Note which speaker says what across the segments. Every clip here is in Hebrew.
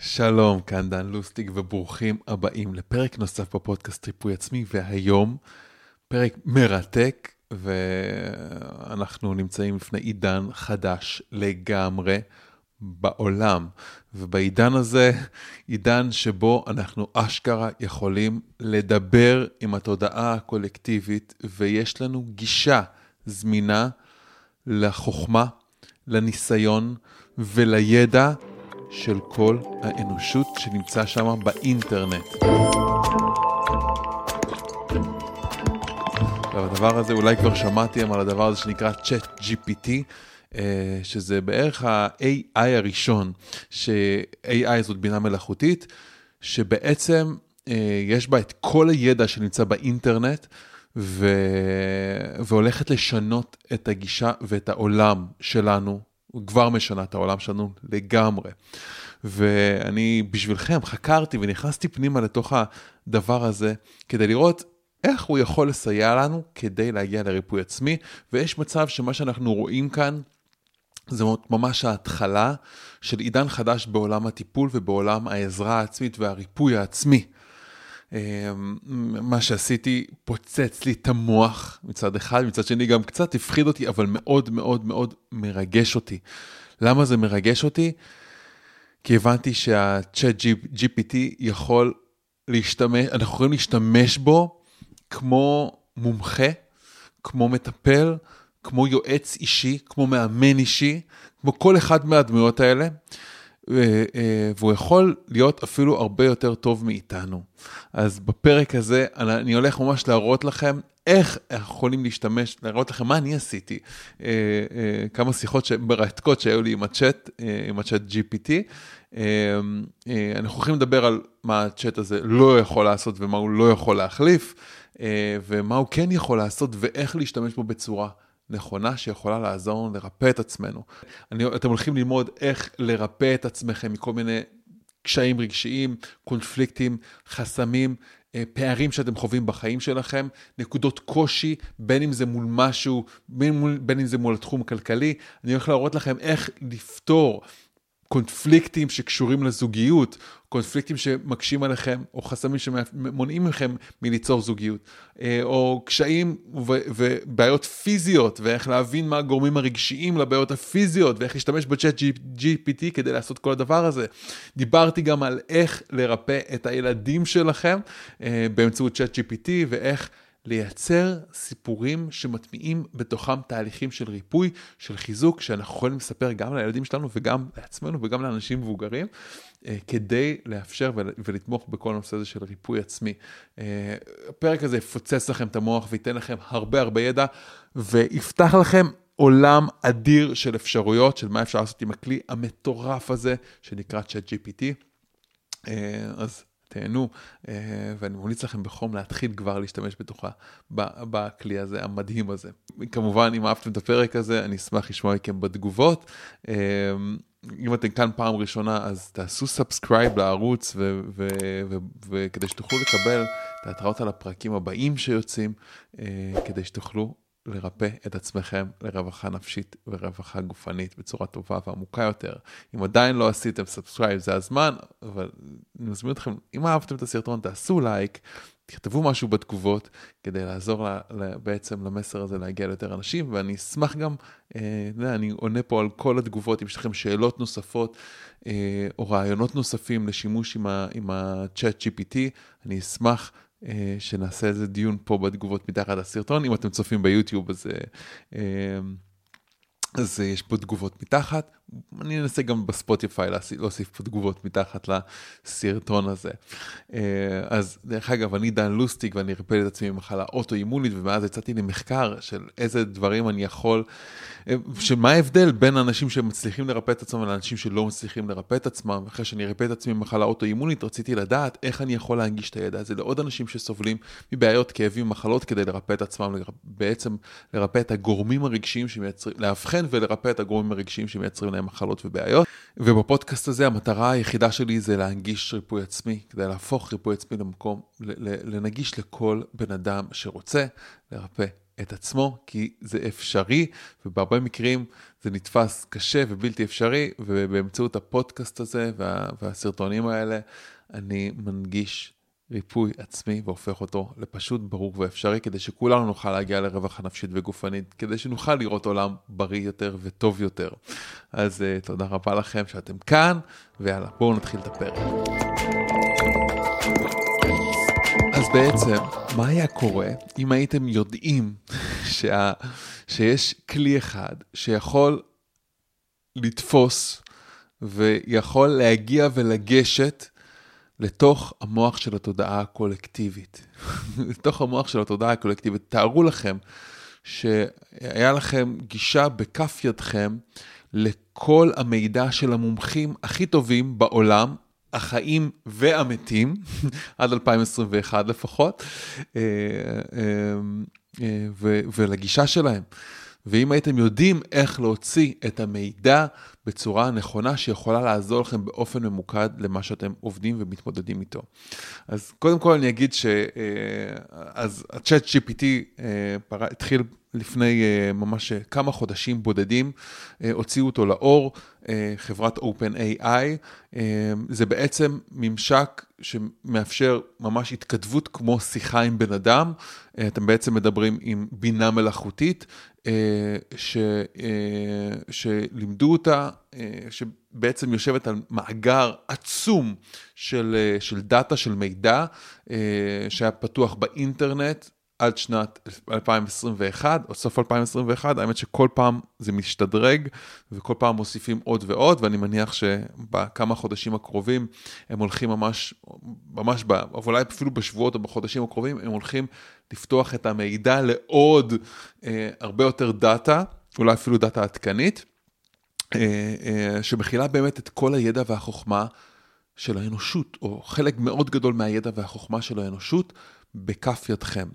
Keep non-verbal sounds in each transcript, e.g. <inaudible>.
Speaker 1: שלום, כאן דן לוסטיג וברוכים הבאים לפרק נוסף בפודקאסט ריפוי עצמי, והיום פרק מרתק, ואנחנו נמצאים לפני עידן חדש לגמרי בעולם. ובעידן הזה, עידן שבו אנחנו אשכרה יכולים לדבר עם התודעה הקולקטיבית, ויש לנו גישה זמינה לחוכמה, לניסיון ולידע של כל האנושות שנמצא שם באינטרנט. עכשיו, הדבר הזה, אולי כבר שמעתם על הדבר הזה שנקרא Chat GPT, אה, שזה בערך ה-AI הראשון, ש-AI זאת בינה מלאכותית, שבעצם אה, יש בה את כל הידע שנמצא באינטרנט, ו... והולכת לשנות את הגישה ואת העולם שלנו כבר משנה את העולם שלנו לגמרי. ואני בשבילכם חקרתי ונכנסתי פנימה לתוך הדבר הזה כדי לראות איך הוא יכול לסייע לנו כדי להגיע לריפוי עצמי, ויש מצב שמה שאנחנו רואים כאן זה ממש ההתחלה של עידן חדש בעולם הטיפול ובעולם העזרה העצמית והריפוי העצמי. אמ, מה שעשיתי פוצץ לי את המוח מצד אחד, מצד שני גם קצת הפחיד אותי, אבל מאוד מאוד מאוד מרגש אותי. למה זה מרגש אותי? כי הבנתי שה-Chat GPT יכול להשתמש, אנחנו יכולים להשתמש בו כמו מומחה, כמו מטפל, כמו יועץ אישי, כמו מאמן אישי, כמו כל אחד מהדמויות האלה. אה, והוא יכול להיות אפילו הרבה יותר טוב מאיתנו. אז בפרק הזה אני הולך ממש להראות לכם איך יכולים להשתמש, להראות לכם מה אני עשיתי. אה, אה, כמה שיחות מרתקות שהיו לי עם הצ'אט, עם הצ'אט GPT. אנחנו הולכים לדבר על מה הצ'אט הזה לא יכול לעשות ומה הוא לא יכול להחליף, ומה הוא כן יכול לעשות ואיך להשתמש בו בצורה נכונה שיכולה לעזור לנו לרפא את עצמנו. אני, אתם הולכים ללמוד איך לרפא את עצמכם מכל מיני קשיים רגשיים, קונפליקטים, חסמים, אה, פערים שאתם חווים בחיים שלכם, נקודות קושי, בין אם זה מול משהו, בין, בין אם זה מול התחום הכלכלי. אני הולך להראות לכם איך לפתור קונפליקטים שקשורים לזוגיות, קונפליקטים שמקשים עליכם, או חסמים שמונעים מכם מליצור זוגיות, אה, או קשיים ובעיות פיזיות, ואיך להבין מה הגורמים הרגשיים לבעיות הפיזיות, ואיך להשתמש בצ'אט GPT כדי לעשות כל הדבר הזה. דיברתי גם על איך לרפא את הילדים שלכם אה, באמצעות צ'אט GPT, ואיך... לייצר סיפורים שמטמיעים בתוכם תהליכים של ריפוי, של חיזוק, שאנחנו יכולים לספר גם לילדים שלנו וגם לעצמנו וגם לאנשים מבוגרים, אה, כדי לאפשר ולתמוך בכל הנושא הזה של ריפוי עצמי. אה, הפרק הזה יפוצץ לכם את המוח וייתן לכם הרבה הרבה ידע, ויפתח לכם עולם אדיר של אפשרויות, של מה אפשר לעשות עם הכלי המטורף הזה, שנקרא ChatGPT. אה, אז תהנו, אה, ואני ממליץ לכם בחום להתחיל כבר להשתמש בתוכנה, בכלי הזה, המדהים הזה. כמובן, אם אהבתם את הפרק הזה, אני אשמח לשמוע מכם בתגובות. אה, אם אתם כאן פעם ראשונה, אז תעשו subscribe לערוץ, וכדי שתוכלו לקבל את ההתראות על הפרקים הבאים שיוצאים, אה, כדי שתוכלו לרפא את עצמכם לרווחה נפשית ורווחה גופנית בצורה טובה ועמוקה יותר. אם עדיין לא עשיתם subscribe זה הזמן, אבל אני מזמין אתכם, אם אהבתם את הסרטון תעשו לייק, תכתבו משהו בתגובות כדי לעזור לה, לה, בעצם למסר הזה להגיע ליותר אנשים, ואני אשמח גם, אה, אני עונה פה על כל התגובות, אם יש לכם שאלות נוספות אה, או רעיונות נוספים לשימוש עם ה-chat GPT, אני אשמח שנעשה איזה דיון פה בתגובות מתחת לסרטון. אם אתם צופים ביוטיוב אז, אה, אז יש פה תגובות מתחת. אני אנסה גם בספוטיפיי להוסיף פה תגובות מתחת לסרטון הזה. אה, אז דרך אגב, אני דן לוסטיק ואני ריפל את עצמי ממחלה אוטואימונית, ומאז יצאתי למחקר של איזה דברים אני יכול, אה, שמה ההבדל בין אנשים שמצליחים לרפא את עצמם לאנשים שלא מצליחים לרפא את עצמם. אחרי שאני ריפא את עצמי ממחלה אוטואימונית, רציתי לדעת איך אני יכול להנגיש את הידע הזה לעוד אנשים שסובלים מבעיות, כאבים, מחלות, כדי לרפא את עצמם, בעצם לרפא את הגורמים הרגשיים שמייצרים, לאבחן ולרפא את הגורמים הרגשיים שמייצרים להם מחלות ובעיות. ובפודקאסט הזה המטרה היחידה שלי זה להנגיש ריפוי עצמי, כדי להפוך ריפוי עצמי למקום, לנגיש לכל בן אדם שרוצה לרפא את עצמו, כי זה אפשרי, ובהרבה מקרים זה נתפס קשה ובלתי אפשרי, ובאמצעות הפודקאסט הזה וה, והסרטונים האלה, אני מנגיש ריפוי עצמי והופך אותו לפשוט ברור ואפשרי, כדי שכולנו נוכל להגיע לרווחה נפשית וגופנית, כדי שנוכל לראות עולם בריא יותר וטוב יותר. אז uh, תודה רבה לכם שאתם כאן, ויאללה, בואו נתחיל את הפרק. אז בעצם, מה היה קורה אם הייתם יודעים שה, שיש כלי אחד שיכול לתפוס ויכול להגיע ולגשת לתוך המוח של התודעה הקולקטיבית. <laughs> לתוך המוח של התודעה הקולקטיבית. תארו לכם שהיה לכם גישה בכף ידכם לכל המידע של המומחים הכי טובים בעולם, החיים והמתים, <laughs> עד 2021 לפחות, אה, אה, אה, ולגישה שלהם. ואם הייתם יודעים איך להוציא את המידע בצורה נכונה שיכולה לעזור לכם באופן ממוקד למה שאתם עובדים ומתמודדים איתו. אז קודם כל אני אגיד ש... אה, GPT אה, התחיל לפני אה, ממש כמה חודשים בודדים, הוציאו אותו לאור, חברת OpenAI. זה בעצם ממשק שמאפשר ממש התכתבות כמו שיחה עם בן אדם. אתם בעצם מדברים עם בינה מלאכותית, ש, שלימדו אותה אה, שבעצם יושבת על מאגר עצום של, אה, של דאטה, של מידע, אה, שהיה פתוח באינטרנט עד שנת 2021, או סוף 2021, האמת שכל פעם זה משתדרג, וכל פעם מוסיפים עוד ועוד, ואני מניח שבכמה חודשים הקרובים הם הולכים ממש, ממש, אולי אפילו בשבועות או בחודשים הקרובים, הם הולכים לפתוח את המידע לעוד אה, הרבה יותר דאטה, אולי אפילו דאטה עדכנית. אה, אה, שמכילה באמת את כל הידע והחוכמה של האנושות, או חלק מאוד גדול מהידע והחוכמה של האנושות, בכף ידכם.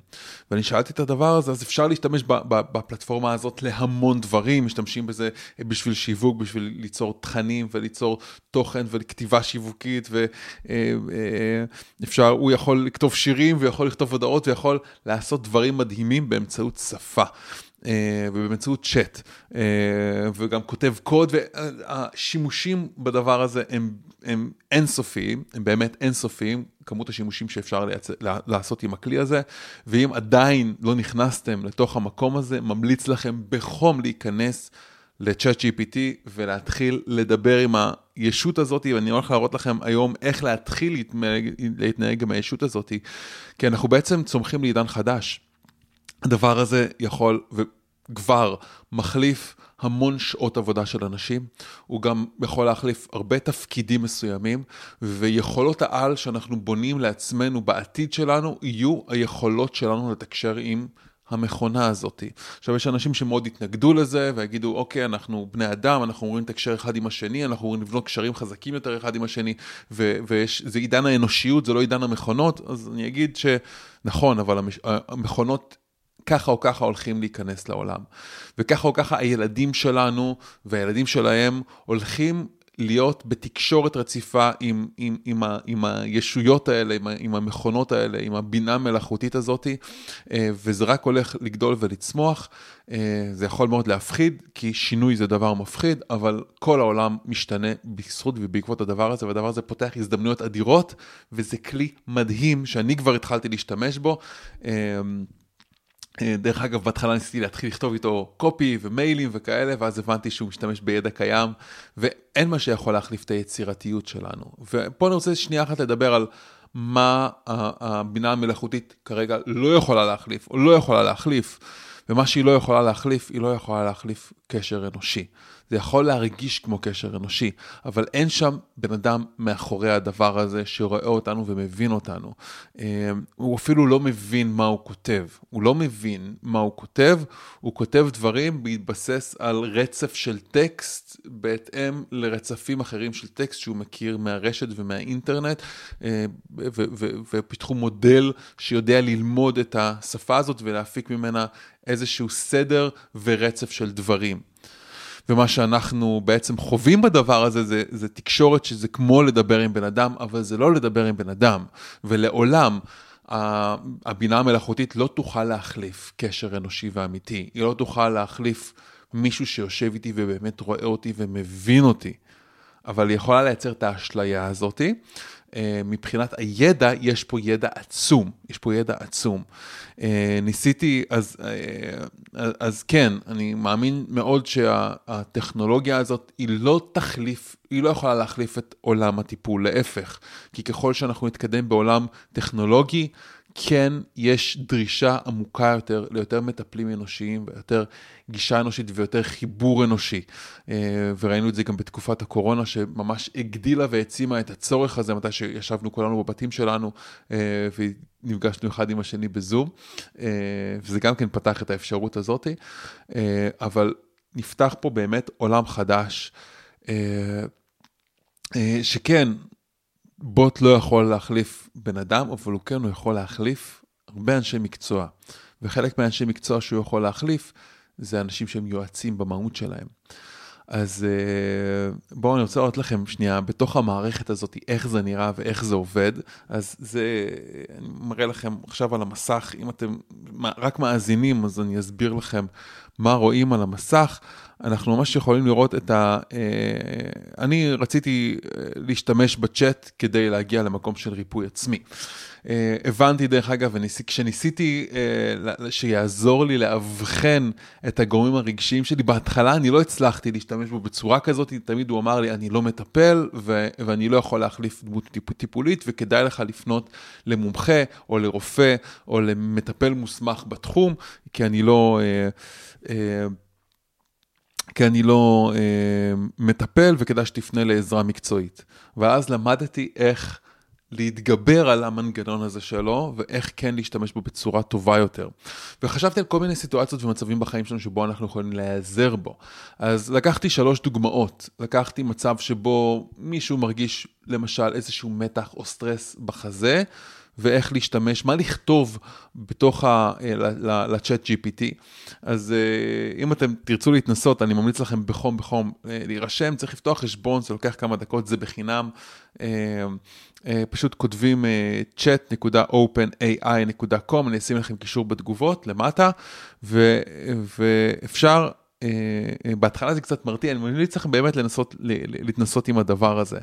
Speaker 1: ואני שאלתי את הדבר הזה, אז אפשר להשתמש בפלטפורמה הזאת להמון דברים, משתמשים בזה בשביל שיווק, בשביל ליצור תכנים וליצור תוכן וכתיבה שיווקית, ואפשר, אה, הוא יכול לכתוב שירים ויכול לכתוב הודעות ויכול לעשות דברים מדהימים באמצעות שפה. אה, ובאמצעות צ'אט, אה, וגם כותב קוד, והשימושים בדבר הזה הם, הם אינסופיים, הם באמת אינסופיים, כמות השימושים שאפשר לייצ... לעשות עם הכלי הזה, ואם עדיין לא נכנסתם לתוך המקום הזה, ממליץ לכם בחום להיכנס. לצ'אט GPT ולהתחיל לדבר עם הישות הזאת, ואני הולך להראות לכם היום איך להתחיל להתנהג, להתנהג עם הישות הזאת, כי אנחנו בעצם צומחים לעידן חדש. הדבר הזה יכול וכבר מחליף המון שעות עבודה של אנשים, הוא גם יכול להחליף הרבה תפקידים מסוימים, ויכולות העל שאנחנו בונים לעצמנו בעתיד שלנו, יהיו היכולות שלנו לתקשר עם המכונה הזאת. עכשיו, יש אנשים שמאוד יתנגדו לזה, ויגידו, אוקיי, אנחנו בני אדם, אנחנו אמורים לתקשר אחד עם השני, אנחנו אמורים לבנות קשרים חזקים יותר אחד עם השני, וזה עידן האנושיות, זה לא עידן המכונות, אז אני אגיד שנכון, אבל המכונות ככה או ככה הולכים להיכנס לעולם. וככה או ככה הילדים שלנו והילדים שלהם הולכים להיות בתקשורת רציפה עם, עם, עם, ה, עם הישויות האלה, עם, ה, עם המכונות האלה, עם הבינה המלאכותית הזאת, אה, וזה רק הולך לגדול ולצמוח. אה, זה יכול מאוד להפחיד, כי שינוי זה דבר מפחיד, אבל כל העולם משתנה בזכות ובעקבות הדבר הזה, והדבר הזה פותח הזדמנויות אדירות, וזה כלי מדהים שאני כבר התחלתי להשתמש בו. אה, דרך אגב, בהתחלה ניסיתי להתחיל לכתוב איתו קופי ומיילים וכאלה, ואז הבנתי שהוא משתמש בידע קיים, ואין מה שיכול להחליף את היצירתיות שלנו. ופה אני רוצה שנייה אחת לדבר על מה הבינה המלאכותית כרגע לא יכולה להחליף, או לא יכולה להחליף, ומה שהיא לא יכולה להחליף, היא לא יכולה להחליף קשר אנושי. זה יכול להרגיש כמו קשר אנושי, אבל אין שם בן אדם מאחורי הדבר הזה שרואה אותנו ומבין אותנו. אמ, הוא אפילו לא מבין מה הוא כותב. הוא לא מבין מה הוא כותב, הוא כותב דברים בהתבסס על רצף של טקסט, בהתאם לרצפים אחרים של טקסט שהוא מכיר מהרשת ומהאינטרנט, אמ, ופיתחו מודל שיודע ללמוד את השפה הזאת ולהפיק ממנה איזשהו סדר ורצף של דברים. ומה שאנחנו בעצם חווים בדבר הזה זה, זה תקשורת שזה כמו לדבר עם בן אדם, אבל זה לא לדבר עם בן אדם. ולעולם הבינה המלאכותית לא תוכל להחליף קשר אנושי ואמיתי, היא לא תוכל להחליף מישהו שיושב איתי ובאמת רואה אותי ומבין אותי, אבל היא יכולה לייצר את האשליה הזאתי. אה, מבחינת הידע, יש פה ידע עצום, יש פה ידע עצום. אה, ניסיתי, אז, אה, אז כן, אני מאמין מאוד שהטכנולוגיה הזאת היא לא תחליף, היא לא יכולה להחליף את עולם הטיפול, להפך. כי ככל שאנחנו נתקדם בעולם טכנולוגי, כן יש דרישה עמוקה יותר ליותר מטפלים אנושיים ויותר גישה אנושית ויותר חיבור אנושי. אה, וראינו את זה גם בתקופת הקורונה, שממש הגדילה והעצימה את הצורך הזה, מתי שישבנו כולנו בבתים שלנו אה, ונפגשנו אחד עם השני בזום, אה, וזה גם כן פתח את האפשרות הזאת, אבל נפתח פה באמת עולם חדש. שכן, בוט לא יכול להחליף בן אדם, אבל הוא כן, הוא יכול להחליף הרבה אנשי מקצוע. וחלק מהאנשי מקצוע שהוא יכול להחליף, זה אנשים שהם יועצים במהות שלהם. אז אה, בואו אני רוצה לראות לכם שנייה בתוך המערכת הזאת איך זה נראה ואיך זה עובד. אז זה, אני מראה לכם עכשיו על המסך, אם אתם רק מאזינים אז אני אסביר לכם מה רואים על המסך. אנחנו ממש יכולים לראות את ה... אה, אני רציתי אה, להשתמש בצ'אט כדי להגיע למקום של ריפוי עצמי. אה, הבנתי דרך אגב, כשניסיתי שיעזור לי לאבחן את הגורמים הרגשיים שלי, בהתחלה אני לא הצלחתי להשתמש בו בצורה כזאת, תמיד הוא אמר לי, אני לא מטפל ואני לא יכול להחליף דמות טיפולית, וכדאי לך לפנות למומחה או לרופא או למטפל מוסמך בתחום, כי אני לא... כי אני לא אה, מטפל וכדאי שתפנה לעזרה מקצועית. ואז למדתי איך להתגבר על המנגנון הזה שלו, ואיך כן להשתמש בו בצורה טובה יותר. וחשבתי על כל מיני סיטואציות ומצבים בחיים שלנו שבו אנחנו יכולים להיעזר בו. אז לקחתי שלוש דוגמאות. לקחתי מצב שבו מישהו מרגיש למשל איזשהו מתח או סטרס בחזה, ואיך להשתמש, מה לכתוב בתוך ה... לצ'אט GPT. אז אה, אם אתם תרצו להתנסות, אני ממליץ לכם בחום בחום אה, להירשם, צריך לפתוח חשבון, זה לוקח כמה דקות, זה בחינם. אה, פשוט כותבים chat.openai.com, אני אשים לכם קישור בתגובות למטה, ו, ואפשר, בהתחלה זה קצת מרתיע, אני ממליץ לכם באמת לנסות, להתנסות עם הדבר הזה.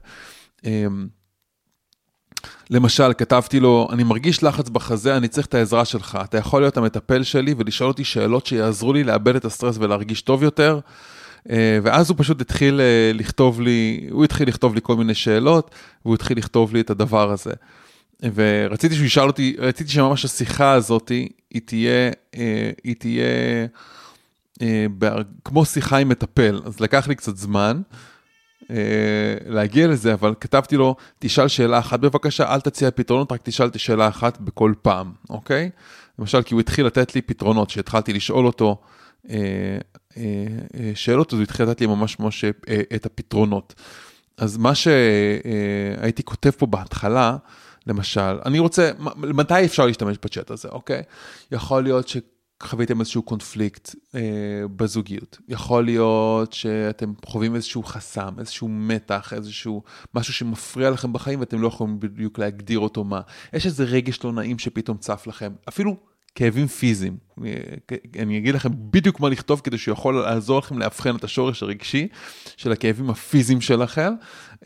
Speaker 1: למשל, כתבתי לו, אני מרגיש לחץ בחזה, אני צריך את העזרה שלך. אתה יכול להיות המטפל שלי ולשאול אותי שאלות שיעזרו לי לאבד את הסטרס ולהרגיש טוב יותר. אה, ואז הוא פשוט התחיל אה, לכתוב לי, הוא התחיל לכתוב לי כל מיני שאלות, והוא התחיל לכתוב לי את הדבר הזה. ורציתי שהוא ישאל אותי, רציתי שממש השיחה הזאת, היא תהיה, אה, היא תהיה כמו שיחה עם מטפל. אז לקח לי קצת זמן. אה, להגיע לזה, אבל כתבתי לו, תשאל שאלה אחת בבקשה, אל תציע פתרונות, רק תשאל את השאלה אחת בכל פעם, אוקיי? למשל, כי הוא התחיל לתת לי פתרונות, שהתחלתי לשאול אותו אה, אה, אה, שאלות, אז הוא התחיל לתת לי ממש ממש אה, את הפתרונות. אז מה שהייתי כותב פה בהתחלה, למשל, אני רוצה, מתי אפשר להשתמש בצ'אט הזה, אוקיי? יכול להיות ש... חוויתם איזשהו קונפליקט אה, בזוגיות. יכול להיות שאתם חווים איזשהו חסם, איזשהו מתח, איזשהו משהו שמפריע לכם בחיים ואתם לא יכולים בדיוק להגדיר אותו מה. יש איזה רגש לא נעים שפתאום צף לכם, אפילו כאבים פיזיים. אני אגיד לכם בדיוק מה לכתוב כדי שהוא יכול לעזור לכם לאבחן את השורש הרגשי של הכאבים הפיזיים שלכם,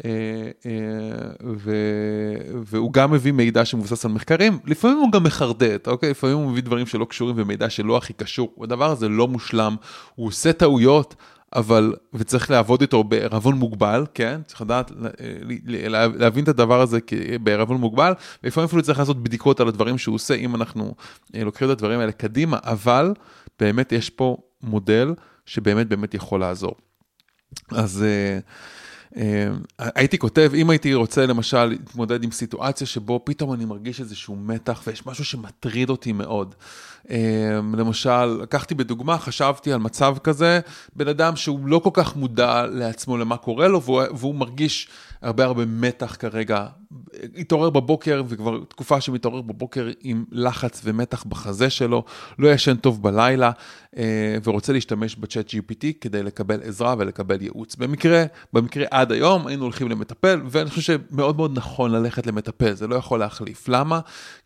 Speaker 1: אה, אה, והוא גם מביא מידע שמבוסס על מחקרים, לפעמים הוא גם מחרדט, אוקיי? לפעמים הוא מביא דברים שלא קשורים ומידע שלא הכי קשור, הדבר הזה לא מושלם, הוא עושה טעויות. אבל, וצריך לעבוד איתו בערבון מוגבל, כן? צריך לדעת, להבין את הדבר הזה בערבון מוגבל, ולפעמים אפילו צריך לעשות בדיקות על הדברים שהוא עושה, אם אנחנו אה, לוקחים את הדברים האלה קדימה, אבל באמת יש פה מודל שבאמת באמת יכול לעזור. אז... Uh, אה, הייתי כותב, אם הייתי רוצה למשל להתמודד עם סיטואציה שבו פתאום אני מרגיש איזשהו מתח ויש משהו שמטריד אותי מאוד. אה, למשל, לקחתי בדוגמה, חשבתי על מצב כזה, בן אדם שהוא לא כל כך מודע לעצמו למה קורה לו והוא, והוא מרגיש הרבה הרבה מתח כרגע התעורר בבוקר, וכבר תקופה שמתעורר בבוקר עם לחץ ומתח בחזה שלו, לא ישן טוב בלילה, אה, ורוצה להשתמש בצ'אט GPT כדי לקבל עזרה ולקבל ייעוץ. במקרה, במקרה עד היום היינו הולכים למטפל, ואני חושב שמאוד מאוד נכון ללכת למטפל, זה לא יכול להחליף. למה?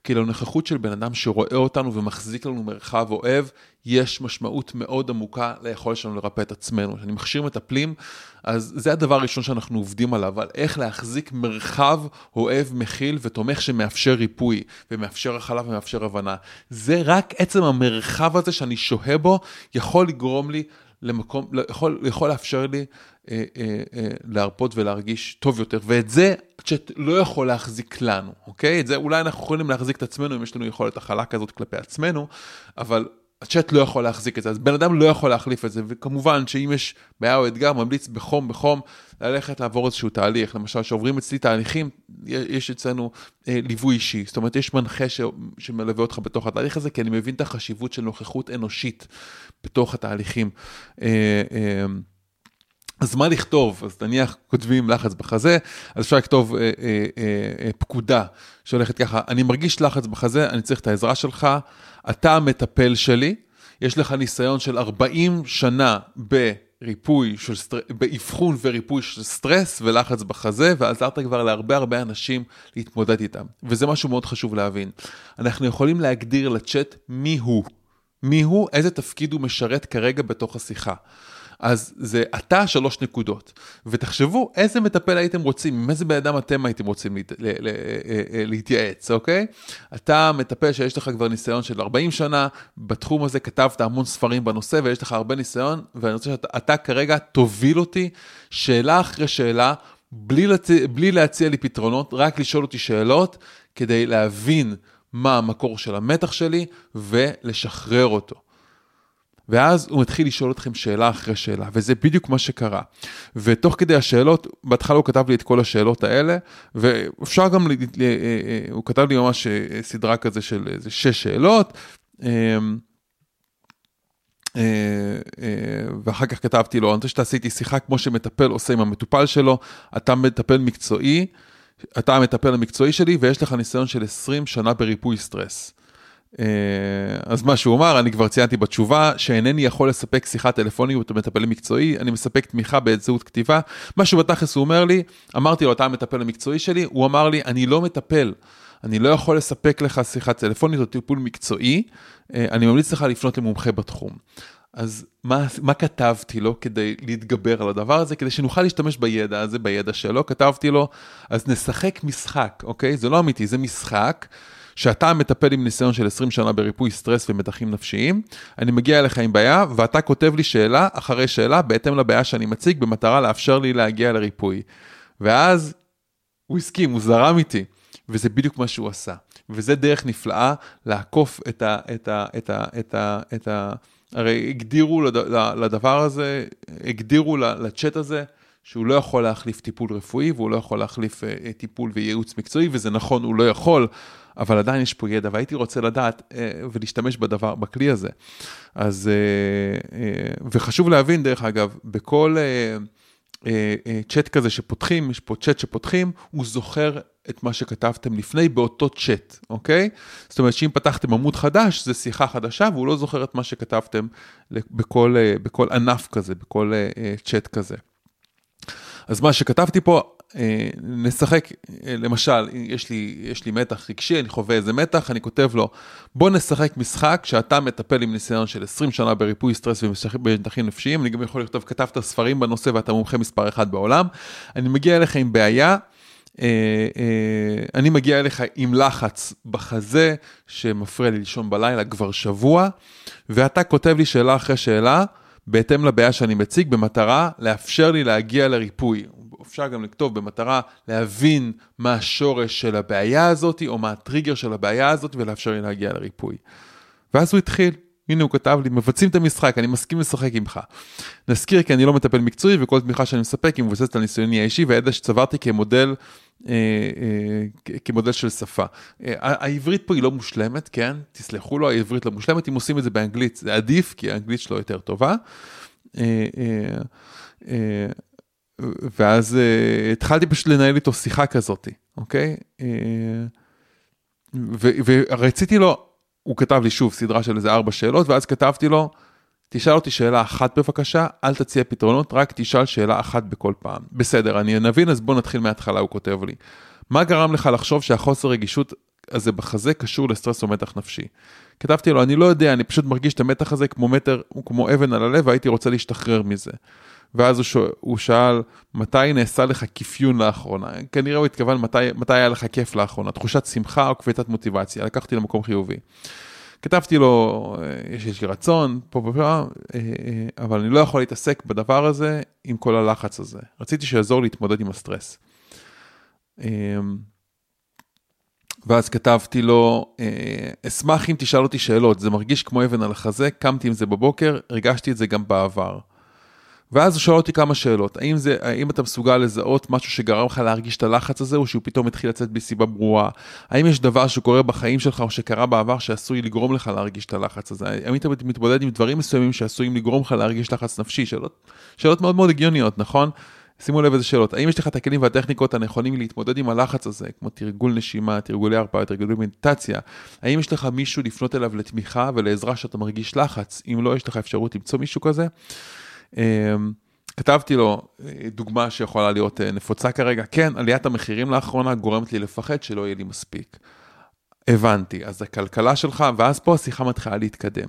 Speaker 1: כי לנוכחות של בן אדם שרואה אותנו ומחזיק לנו מרחב אוהב, יש משמעות מאוד עמוקה ליכולת שלנו לרפא את עצמנו. כשאני מכשיר מטפלים, אז זה הדבר הראשון שאנחנו עובדים עליו, על איך להחזיק מרחב אוהב, מכיל ותומך שמאפשר ריפוי, ומאפשר הכלה ומאפשר הבנה. זה רק עצם המרחב הזה שאני שוהה בו, יכול לגרום לי למקום, יכול, יכול לאפשר לי אה, אה, אה, להרפות ולהרגיש טוב יותר, ואת זה צ'אט לא יכול להחזיק לנו, אוקיי? את זה אולי אנחנו יכולים להחזיק את עצמנו אם יש לנו יכולת הכלה כזאת כלפי עצמנו, אבל הצ'אט לא יכול להחזיק את זה, אז בן אדם לא יכול להחליף את זה, וכמובן שאם יש בעיה או אתגר, ממליץ בחום בחום ללכת לעבור איזשהו תהליך, למשל שעוברים אצלי תהליכים, יש אצלנו אה, ליווי אישי, זאת אומרת יש מנחה ש, שמלווה אותך בתוך התהליך הזה, כי אני מבין את החשיבות של נוכחות אנושית בתוך התהליכים. אה, אה, אז מה לכתוב? אז נניח כותבים לחץ בחזה, אז אפשר לכתוב אה, אה, אה, אה, פקודה שהולכת ככה, אני מרגיש לחץ בחזה, אני צריך את העזרה שלך, אתה המטפל שלי, יש לך ניסיון של 40 שנה בריפוי של סטרס, באבחון וריפוי של סטרס ולחץ בחזה, ועזרת כבר להרבה הרבה אנשים להתמודד איתם. וזה משהו מאוד חשוב להבין. אנחנו יכולים להגדיר לצ'אט מי הוא. מי הוא, איזה תפקיד הוא משרת כרגע בתוך השיחה. אז זה אתה שלוש נקודות. ותחשבו איזה מטפל הייתם רוצים, עם איזה בן אדם אתם הייתם רוצים להת, לה, לה, אה, אה, להתייעץ, אוקיי? אתה מטפל שיש לך כבר ניסיון של 40 שנה, בתחום הזה כתבת המון ספרים בנושא ויש לך הרבה ניסיון, ואני רוצה שאתה כרגע תוביל אותי שאלה אחרי שאלה. בלי, לצ... בלי להציע לי פתרונות, רק לשאול אותי שאלות כדי להבין מה המקור של המתח שלי ולשחרר אותו. ואז הוא מתחיל לשאול אתכם שאלה אחרי שאלה, וזה בדיוק מה שקרה. ותוך כדי השאלות, בהתחלה הוא כתב לי את כל השאלות האלה, ואפשר גם, אה, אה, הוא כתב לי ממש אה, סדרה כזה של איזה שש שאלות. ואחר כך כתבתי לו, אני רוצה שתעשי איתי שיחה כמו שמטפל עושה עם המטופל שלו, אתה מטפל מקצועי, אתה המטפל המקצועי שלי ויש לך ניסיון של 20 שנה בריפוי סטרס. אה, אז מה שהוא אמר, אני כבר ציינתי בתשובה, שאינני יכול לספק שיחה טלפונית במטפל מקצועי, אני מספק תמיכה באמצעות כתיבה. מה שבתכלס הוא אומר לי, אמרתי לו, אתה המטפל המקצועי שלי, הוא אמר לי, אני לא מטפל, אני לא יכול לספק לך שיחה טלפונית או טיפול מקצועי, אה, אני ממליץ לך לפנות למומחה בתחום. אז מה, מה כתבתי לו כדי להתגבר על הדבר הזה, כדי שנוכל להשתמש בידע הזה, בידע שלו, כתבתי לו, אז נשחק משחק, אוקיי? זה לא אמיתי, זה משחק. שאתה מטפל עם ניסיון של 20 שנה בריפוי סטרס ומתחים נפשיים, אני מגיע אליך עם בעיה, ואתה כותב לי שאלה אחרי שאלה בהתאם לבעיה שאני מציג, במטרה לאפשר לי להגיע לריפוי. ואז הוא הסכים, הוא זרם איתי, וזה בדיוק מה שהוא עשה. וזה דרך נפלאה לעקוף את ה... את ה, את ה, את ה, את ה הרי הגדירו לדבר הזה, הגדירו לצ'אט הזה, שהוא לא יכול להחליף טיפול רפואי והוא לא יכול להחליף uh, טיפול וייעוץ מקצועי, וזה נכון, הוא לא יכול, אבל עדיין יש פה ידע, והייתי רוצה לדעת uh, ולהשתמש בדבר, בכלי הזה. אז, uh, uh, וחשוב להבין, דרך אגב, בכל צ'אט כזה שפותחים, יש פה צ'אט שפותחים, הוא זוכר את מה שכתבתם לפני באותו צ'אט, אוקיי? זאת אומרת שאם פתחתם עמוד חדש, זה שיחה חדשה, והוא לא זוכר את מה שכתבתם בכל, בכל ענף כזה, בכל צ'אט כזה. אז מה שכתבתי פה, אה, נשחק, אה, למשל, יש לי, יש לי מתח רגשי, אני חווה איזה מתח, אני כותב לו, בוא נשחק משחק שאתה מטפל עם ניסיון של 20 שנה בריפוי סטרס ומתחים נפשיים, אני גם יכול לכתוב, כתבת ספרים בנושא ואתה מומחה מספר אחד בעולם, אני מגיע אליך עם בעיה, אה, אני מגיע אליך עם לחץ בחזה שמפריע לי לישון בלילה כבר שבוע, ואתה כותב לי שאלה אחרי שאלה, בהתאם לבעיה שאני מציג, במטרה לאפשר לי להגיע לריפוי. אפשר גם לכתוב במטרה להבין מה השורש של הבעיה הזאת, או מה הטריגר של הבעיה הזאת, ולאפשר לי להגיע לריפוי. ואז הוא התחיל, הנה הוא כתב לי, מבצעים את המשחק, אני מסכים לשחק עמך. נזכיר כי אני לא מטפל מקצועי, וכל תמיכה שאני מספק היא מבוססת על ניסיוני האישי והידע שצברתי כמודל, אה, אה, כמודל של שפה. אה, העברית פה היא לא מושלמת, כן? תסלחו לו, העברית לא מושלמת, אם עושים את זה באנגלית זה עדיף, כי האנגלית שלו יותר טובה. אה, אה, אה, ואז uh, התחלתי פשוט לנהל איתו שיחה כזאת, אוקיי? Uh, ורציתי לו, הוא כתב לי שוב סדרה של איזה ארבע שאלות, ואז כתבתי לו, תשאל אותי שאלה אחת בבקשה, אל תציע פתרונות, רק תשאל שאלה אחת בכל פעם. בסדר, אני נבין, אז בוא נתחיל מההתחלה, הוא כותב לי. מה גרם לך לחשוב שהחוסר רגישות הזה בחזה קשור לסטרס או מתח נפשי? כתבתי לו, אני לא יודע, אני פשוט מרגיש את המתח הזה כמו מטר, כמו אבן על הלב, והייתי רוצה להשתחרר מזה. ואז הוא, שואל, הוא שאל, מתי נעשה לך כפיון לאחרונה? כנראה הוא התכוון, מתי, מתי היה לך כיף לאחרונה? תחושת שמחה או כבדת מוטיבציה? לקחתי למקום חיובי. כתבתי לו, אה, יש לי רצון, פה פה פה, אה, אה, אבל אני לא יכול להתעסק בדבר הזה עם כל הלחץ הזה. רציתי שיעזור להתמודד עם הסטרס. ואז כתבתי לו, אשמח אם תשאל אותי שאלות, זה מרגיש כמו אבן על החזה, קמתי עם זה בבוקר, הרגשתי את זה גם בעבר. ואז הוא שואל אותי כמה שאלות, האם, זה, האם אתה מסוגל לזהות משהו שגרם לך להרגיש את הלחץ הזה, או שהוא פתאום התחיל לצאת בסיבה ברורה? האם יש דבר שקורה בחיים שלך, או שקרה בעבר, שעשוי לגרום לך להרגיש את הלחץ הזה? האם אתה מתמודד עם דברים מסוימים שעשויים לגרום לך להרגיש לחץ נפשי? שאלות, שאלות מאוד מאוד הגיוניות, נכון? שימו לב איזה שאלות, האם יש לך את הכלים והטכניקות הנכונים להתמודד עם הלחץ הזה, כמו תרגול נשימה, תרגולי הרפאה, תרגולי מדיטציה? האם יש לך מישהו לפנות אליו לתמיכה ולעזרה שאתה מרגיש לחץ? אם לא, יש לך אפשרות למצוא מישהו כזה? אמ, כתבתי לו אה, דוגמה שיכולה להיות אה, נפוצה כרגע, כן, עליית המחירים לאחרונה גורמת לי לפחד שלא יהיה לי מספיק. הבנתי, אז הכלכלה שלך, ואז פה השיחה מתחילה להתקדם.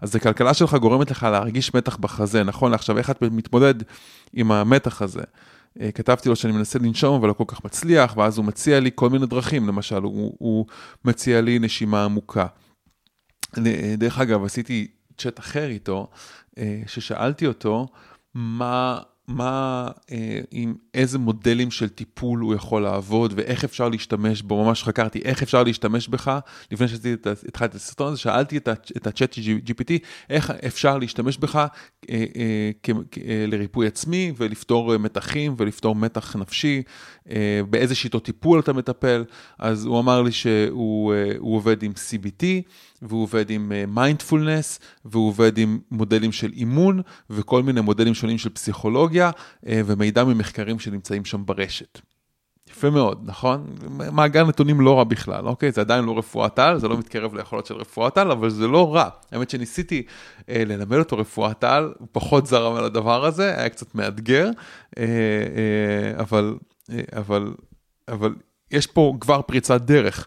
Speaker 1: אז הכלכלה שלך גורמת לך להרגיש מתח בחזה, נכון? עכשיו, איך את מתמודד עם המתח הזה? אה, כתבתי לו שאני מנסה לנשום אבל לא כל כך מצליח, ואז הוא מציע לי כל מיני דרכים, למשל, הוא, הוא מציע לי נשימה עמוקה. דרך אגב, עשיתי צ'אט אחר איתו, ששאלתי אותו, מה, מה, אה, עם איזה מודלים של טיפול הוא יכול לעבוד ואיך אפשר להשתמש בו, ממש חקרתי איך אפשר להשתמש בך, לפני שהתחלתי את הסרטון הזה, שאלתי את ה-chat GPT, איך אפשר להשתמש בך אה, אה, אה, לריפוי עצמי ולפתור מתחים ולפתור מתח נפשי, אה, באיזה שיטות טיפול אתה מטפל, אז הוא אמר לי שהוא אה, עובד עם CBT, והוא עובד עם מיינדפולנס, uh, והוא עובד עם מודלים של אימון, וכל מיני מודלים שונים של פסיכולוגיה, uh, ומידע ממחקרים שנמצאים שם ברשת. יפה מאוד, נכון? מאגר נתונים לא רע בכלל, אוקיי? זה עדיין לא רפואת על, זה לא מתקרב ליכולות של רפואת על, אבל זה לא רע. האמת שניסיתי אה, ללמד אותו רפואת על, הוא פחות זרם על הדבר הזה, היה קצת מאתגר, אה, אה, אבל, אה, אבל, אבל יש פה כבר פריצת דרך.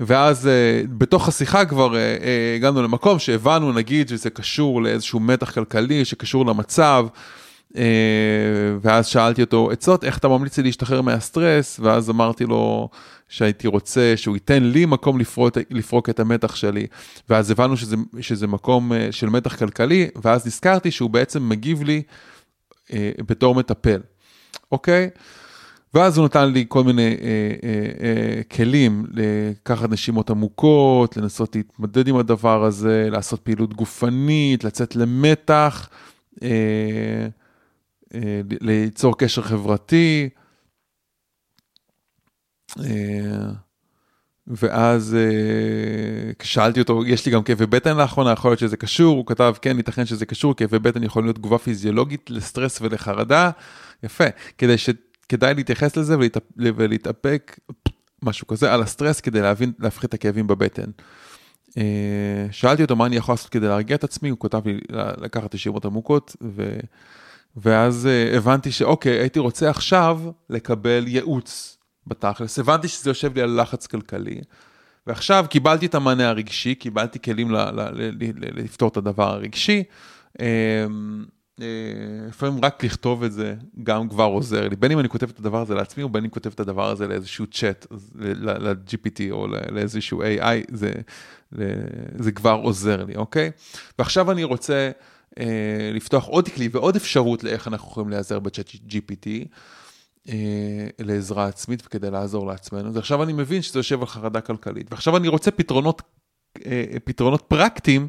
Speaker 1: ואז uh, בתוך השיחה כבר uh, uh, הגענו למקום שהבנו, נגיד, שזה קשור לאיזשהו מתח כלכלי, שקשור למצב, ואז שאלתי אותו עצות, איך אתה ממליץ לי להשתחרר מהסטרס, ואז אמרתי לו שהייתי רוצה שהוא ייתן לי מקום לפרוק, לפרוק את המתח שלי, ואז הבנו שזה, שזה מקום uh, של מתח כלכלי, ואז נזכרתי שהוא בעצם מגיב לי uh, בתור מטפל, אוקיי? ואז הוא נתן לי כל מיני אה, אה, אה, כלים לקחת נשימות עמוקות, לנסות להתמודד עם הדבר הזה, לעשות פעילות גופנית, לצאת למתח, אה, אה, ליצור קשר חברתי. אה, ואז אה, כששאלתי אותו, יש לי גם כאבי בטן לאחרונה, יכול להיות שזה קשור, הוא כתב, כן, ייתכן שזה קשור, כאבי בטן יכול להיות תגובה פיזיולוגית לסטרס ולחרדה, יפה, כדי ש... כדאי להתייחס לזה ולהתאפ... ולהתאפק, משהו כזה, על הסטרס כדי להבין, להפחית את הכאבים בבטן. אה, שאלתי אותו מה אני יכול לעשות כדי להרגיע את עצמי, הוא כותב לי לקחת ישיבות עמוקות, ו... ואז אה, הבנתי שאוקיי, הייתי רוצה עכשיו לקבל ייעוץ בתכלס, הבנתי שזה יושב לי על לחץ כלכלי, ועכשיו קיבלתי את המענה הרגשי, קיבלתי כלים ל... ל... ל... לפתור את הדבר הרגשי. אמ, אה, לפעמים רק לכתוב את זה גם כבר עוזר לי, בין אם אני כותב את הדבר הזה לעצמי, או בין אם אני כותב את הדבר הזה לאיזשהו צ'אט, ל-GPT או לאיזשהו AI, זה, זה כבר עוזר לי, אוקיי? ועכשיו אני רוצה לפתוח עוד כלי ועוד אפשרות לאיך אנחנו יכולים להיעזר בצ'אט GPT. אה, לעזרה עצמית וכדי לעזור לעצמנו, ועכשיו אני מבין שזה יושב על חרדה כלכלית, ועכשיו אני רוצה פתרונות, אה, פתרונות פרקטיים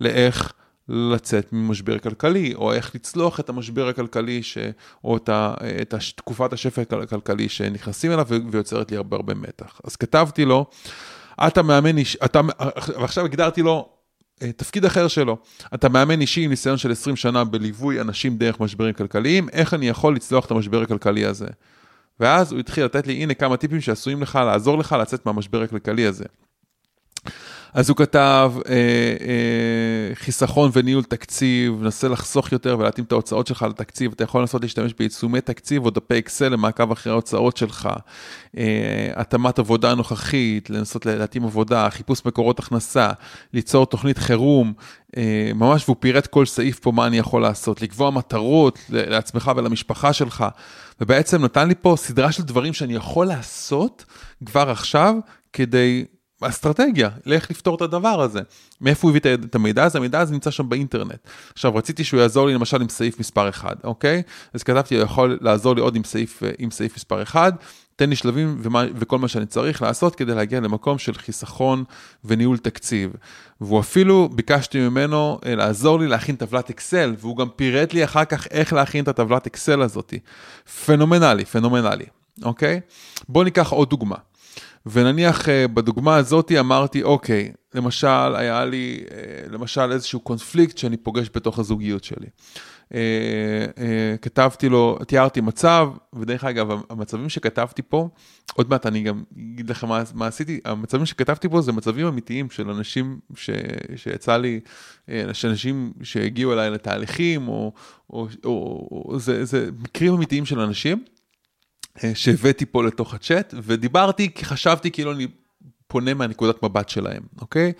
Speaker 1: לאיך לצאת ממשבר כלכלי, או איך לצלוח את המשבר הכלכלי, ש... או את, ה... את תקופת השפע הכלכלי שנכנסים אליו ויוצרת לי הרבה הרבה מתח. אז כתבתי לו, אתה מאמן, אתה... ועכשיו הגדרתי לו אה, תפקיד אחר שלו. אתה מאמן אישי עם ניסיון של 20 שנה בליווי אנשים דרך משברים כלכליים, איך אני יכול לצלוח את המשבר הכלכלי הזה? ואז הוא התחיל לתת לי, הנה כמה טיפים שעשויים לך לעזור לך לצאת מהמשבר הכלכלי הזה. אז הוא כתב אה, אה, חיסכון וניהול תקציב, נסה לחסוך יותר ולהתאים את ההוצאות שלך לתקציב, אתה יכול לנסות להשתמש בעיצומי תקציב או דפי אקסל למעקב אחרי ההוצאות שלך, אה, התאמת עבודה נוכחית, לנסות להתאים עבודה, חיפוש מקורות הכנסה, ליצור תוכנית חירום, אה, ממש, והוא פירט כל סעיף פה מה אני יכול לעשות, לקבוע מטרות לעצמך ולמשפחה שלך, ובעצם נתן לי פה סדרה של דברים שאני יכול לעשות כבר עכשיו כדי אסטרטגיה, לאיך לפתור את הדבר הזה. מאיפה הוא הביא את המידע הזה? המידע הזה נמצא שם באינטרנט. עכשיו, רציתי שהוא יעזור לי למשל עם סעיף מספר 1, אוקיי? אז כתבתי, הוא יכול לעזור לי עוד עם סעיף, עם סעיף מספר 1, תן לי שלבים ומה, וכל מה שאני צריך לעשות כדי להגיע למקום של חיסכון וניהול תקציב. והוא אפילו, ביקשתי ממנו אה, לעזור לי להכין טבלת אקסל, והוא גם פירט לי אחר כך איך להכין את הטבלת אקסל הזאת. פנומנלי, פנומנלי, אוקיי? בואו ניקח עוד דוגמה. ונניח אה, בדוגמה הזאת אמרתי, אוקיי, למשל, היה לי, אה, למשל איזשהו קונפליקט שאני פוגש בתוך הזוגיות שלי. אה, כתבתי לו, תיארתי מצב, ודרך אגב, המצבים שכתבתי פה, עוד מעט אני גם אגיד לך מה, מה עשיתי, המצבים שכתבתי פה זה מצבים אמיתיים של אנשים ש, שיצא לי, של אנשים שהגיעו אליי לתהליכים, או, או, או, או זה, זה מקרים אמיתיים של אנשים. אה, שהבאתי פה לתוך הצ'אט, ודיברתי כי חשבתי כאילו אני פונה מהנקודת מבט שלהם, אוקיי?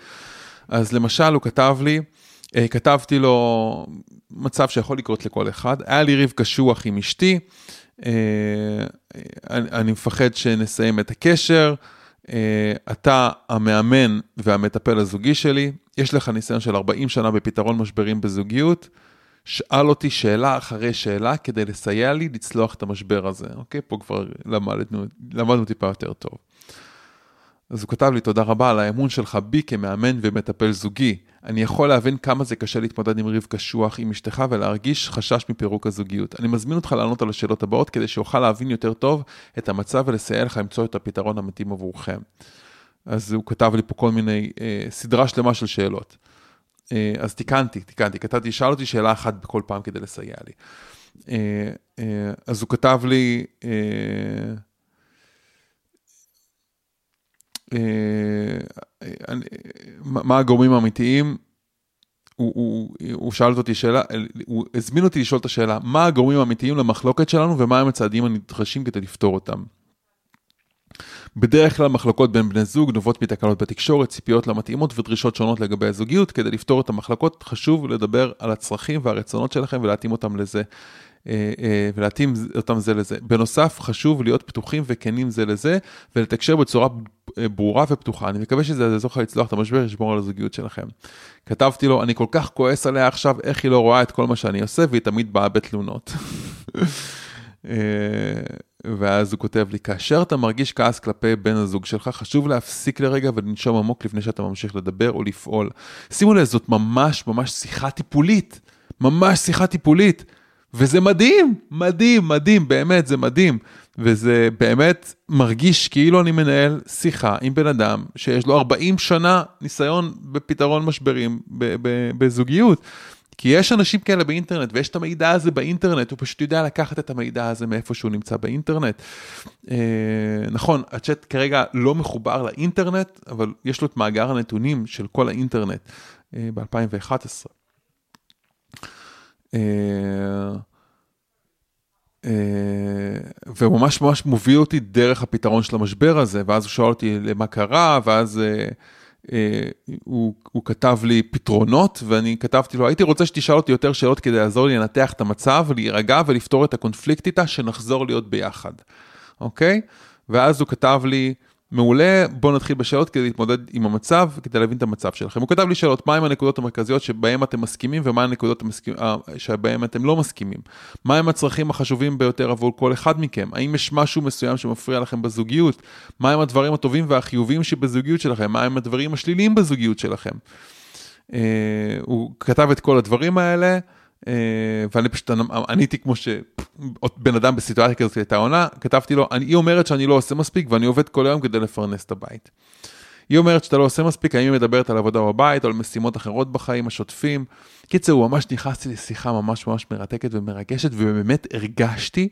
Speaker 1: אז למשל הוא כתב לי, אה, כתבתי לו מצב שיכול לקרות לכל אחד, היה לי ריב קשוח עם אשתי, אה, אני, מפחד שנסיים את הקשר, אתה המאמן והמטפל הזוגי שלי, יש לך ניסיון של 40 שנה בפתרון משברים בזוגיות, שאל אותי שאלה אחרי שאלה כדי לסייע לי לצלוח את המשבר הזה, אוקיי? פה כבר למדנו, למדנו טיפה יותר טוב. אז הוא כתב לי, תודה רבה על האמון שלך בי כמאמן ומטפל זוגי. אני יכול להבין כמה זה קשה להתמודד עם ריב קשוח עם אשתך ולהרגיש חשש מפירוק הזוגיות. אני מזמין אותך לענות על השאלות הבאות כדי שאוכל להבין יותר טוב את המצב ולסייע לך למצוא את הפתרון המתאים עבורכם. אז הוא כתב לי פה כל מיני, אה, סדרה שלמה של שאלות. אה, אז תיקנתי, תיקנתי, כתבתי, שאל אותי שאלה אחת בכל פעם כדי לסייע לי. אה, אה, אז הוא כתב לי, מה הגורמים האמיתיים? הוא, הוא, הוא שאל אותי שאלה, הוא הזמין אותי לשאול את השאלה, מה הגורמים האמיתיים למחלוקת שלנו ומה הם הצעדים הנדרשים כדי לפתור אותם. בדרך כלל מחלוקות בין בני זוג נובעות מתקלות בתקשורת, ציפיות לא מתאימות ודרישות שונות לגבי הזוגיות. כדי לפתור את המחלקות חשוב לדבר על הצרכים והרצונות שלכם ולהתאים אותם לזה. אה, אה, ולהתאים אותם זה לזה. בנוסף, חשוב להיות פתוחים וכנים זה לזה, ולתקשר בצורה אה, ברורה ופתוחה. אני מקווה שזה יעזור לך לצלוח את המשבר, לשמור על הזוגיות שלכם. כתבתי לו, אני כל כך כועס עליה עכשיו, איך היא לא רואה את כל מה שאני עושה, והיא תמיד באה בתלונות. <laughs> ואז הוא כותב לי, כאשר אתה מרגיש כעס כלפי בן הזוג שלך, חשוב להפסיק לרגע ולנשום עמוק לפני שאתה ממשיך לדבר או לפעול. שימו לב, זאת ממש ממש שיחה טיפולית, ממש שיחה טיפולית. וזה מדהים, מדהים, מדהים, באמת, זה מדהים. וזה באמת מרגיש כאילו אני מנהל שיחה עם בן אדם שיש לו 40 שנה ניסיון בפתרון משברים בזוגיות. כי יש אנשים כאלה באינטרנט, ויש את המידע הזה באינטרנט, הוא פשוט יודע לקחת את המידע הזה מאיפה שהוא נמצא באינטרנט. אה, נכון, הצ'אט כרגע לא מחובר לאינטרנט, אבל יש לו את מאגר הנתונים של כל האינטרנט אה, ב-2011. אה, אה, וממש ממש מוביל אותי דרך הפתרון של המשבר הזה, ואז הוא שואל אותי למה קרה, ואז... אה, הוא, הוא כתב לי פתרונות, ואני כתבתי לו, הייתי רוצה שתשאל אותי יותר שאלות כדי לעזור לי לנתח את המצב, להירגע ולפתור את הקונפליקט איתה, שנחזור להיות ביחד, אוקיי? ואז הוא כתב לי, מעולה, בואו נתחיל בשאלות כדי להתמודד עם המצב, כדי להבין את המצב שלכם. הוא כתב לי שאלות, מהם הנקודות המרכזיות שבהן אתם מסכימים ומה הנקודות המסכימ... אה, שבהן אתם לא מסכימים. מהם הצרכים החשובים ביותר עבור כל אחד מכם? האם יש משהו מסוים שמפריע לכם בזוגיות? מהם הדברים הטובים והחיוביים שבזוגיות שלכם? מהם הדברים השליליים בזוגיות שלכם? Uh, הוא כתב את כל הדברים האלה. אה, ואני פשוט עניתי כמו שבן אדם בסיטואציה כזאת הייתה עונה, כתבתי לו, היא אומרת שאני לא עושה מספיק ואני עובד כל היום כדי לפרנס את הבית. היא אומרת שאתה לא עושה מספיק, האם היא מדברת על עבודה בבית או על משימות אחרות בחיים השוטפים. קיצר, הוא ממש נכנסתי לשיחה ממש ממש מרתקת ומרגשת, ובאמת הרגשתי,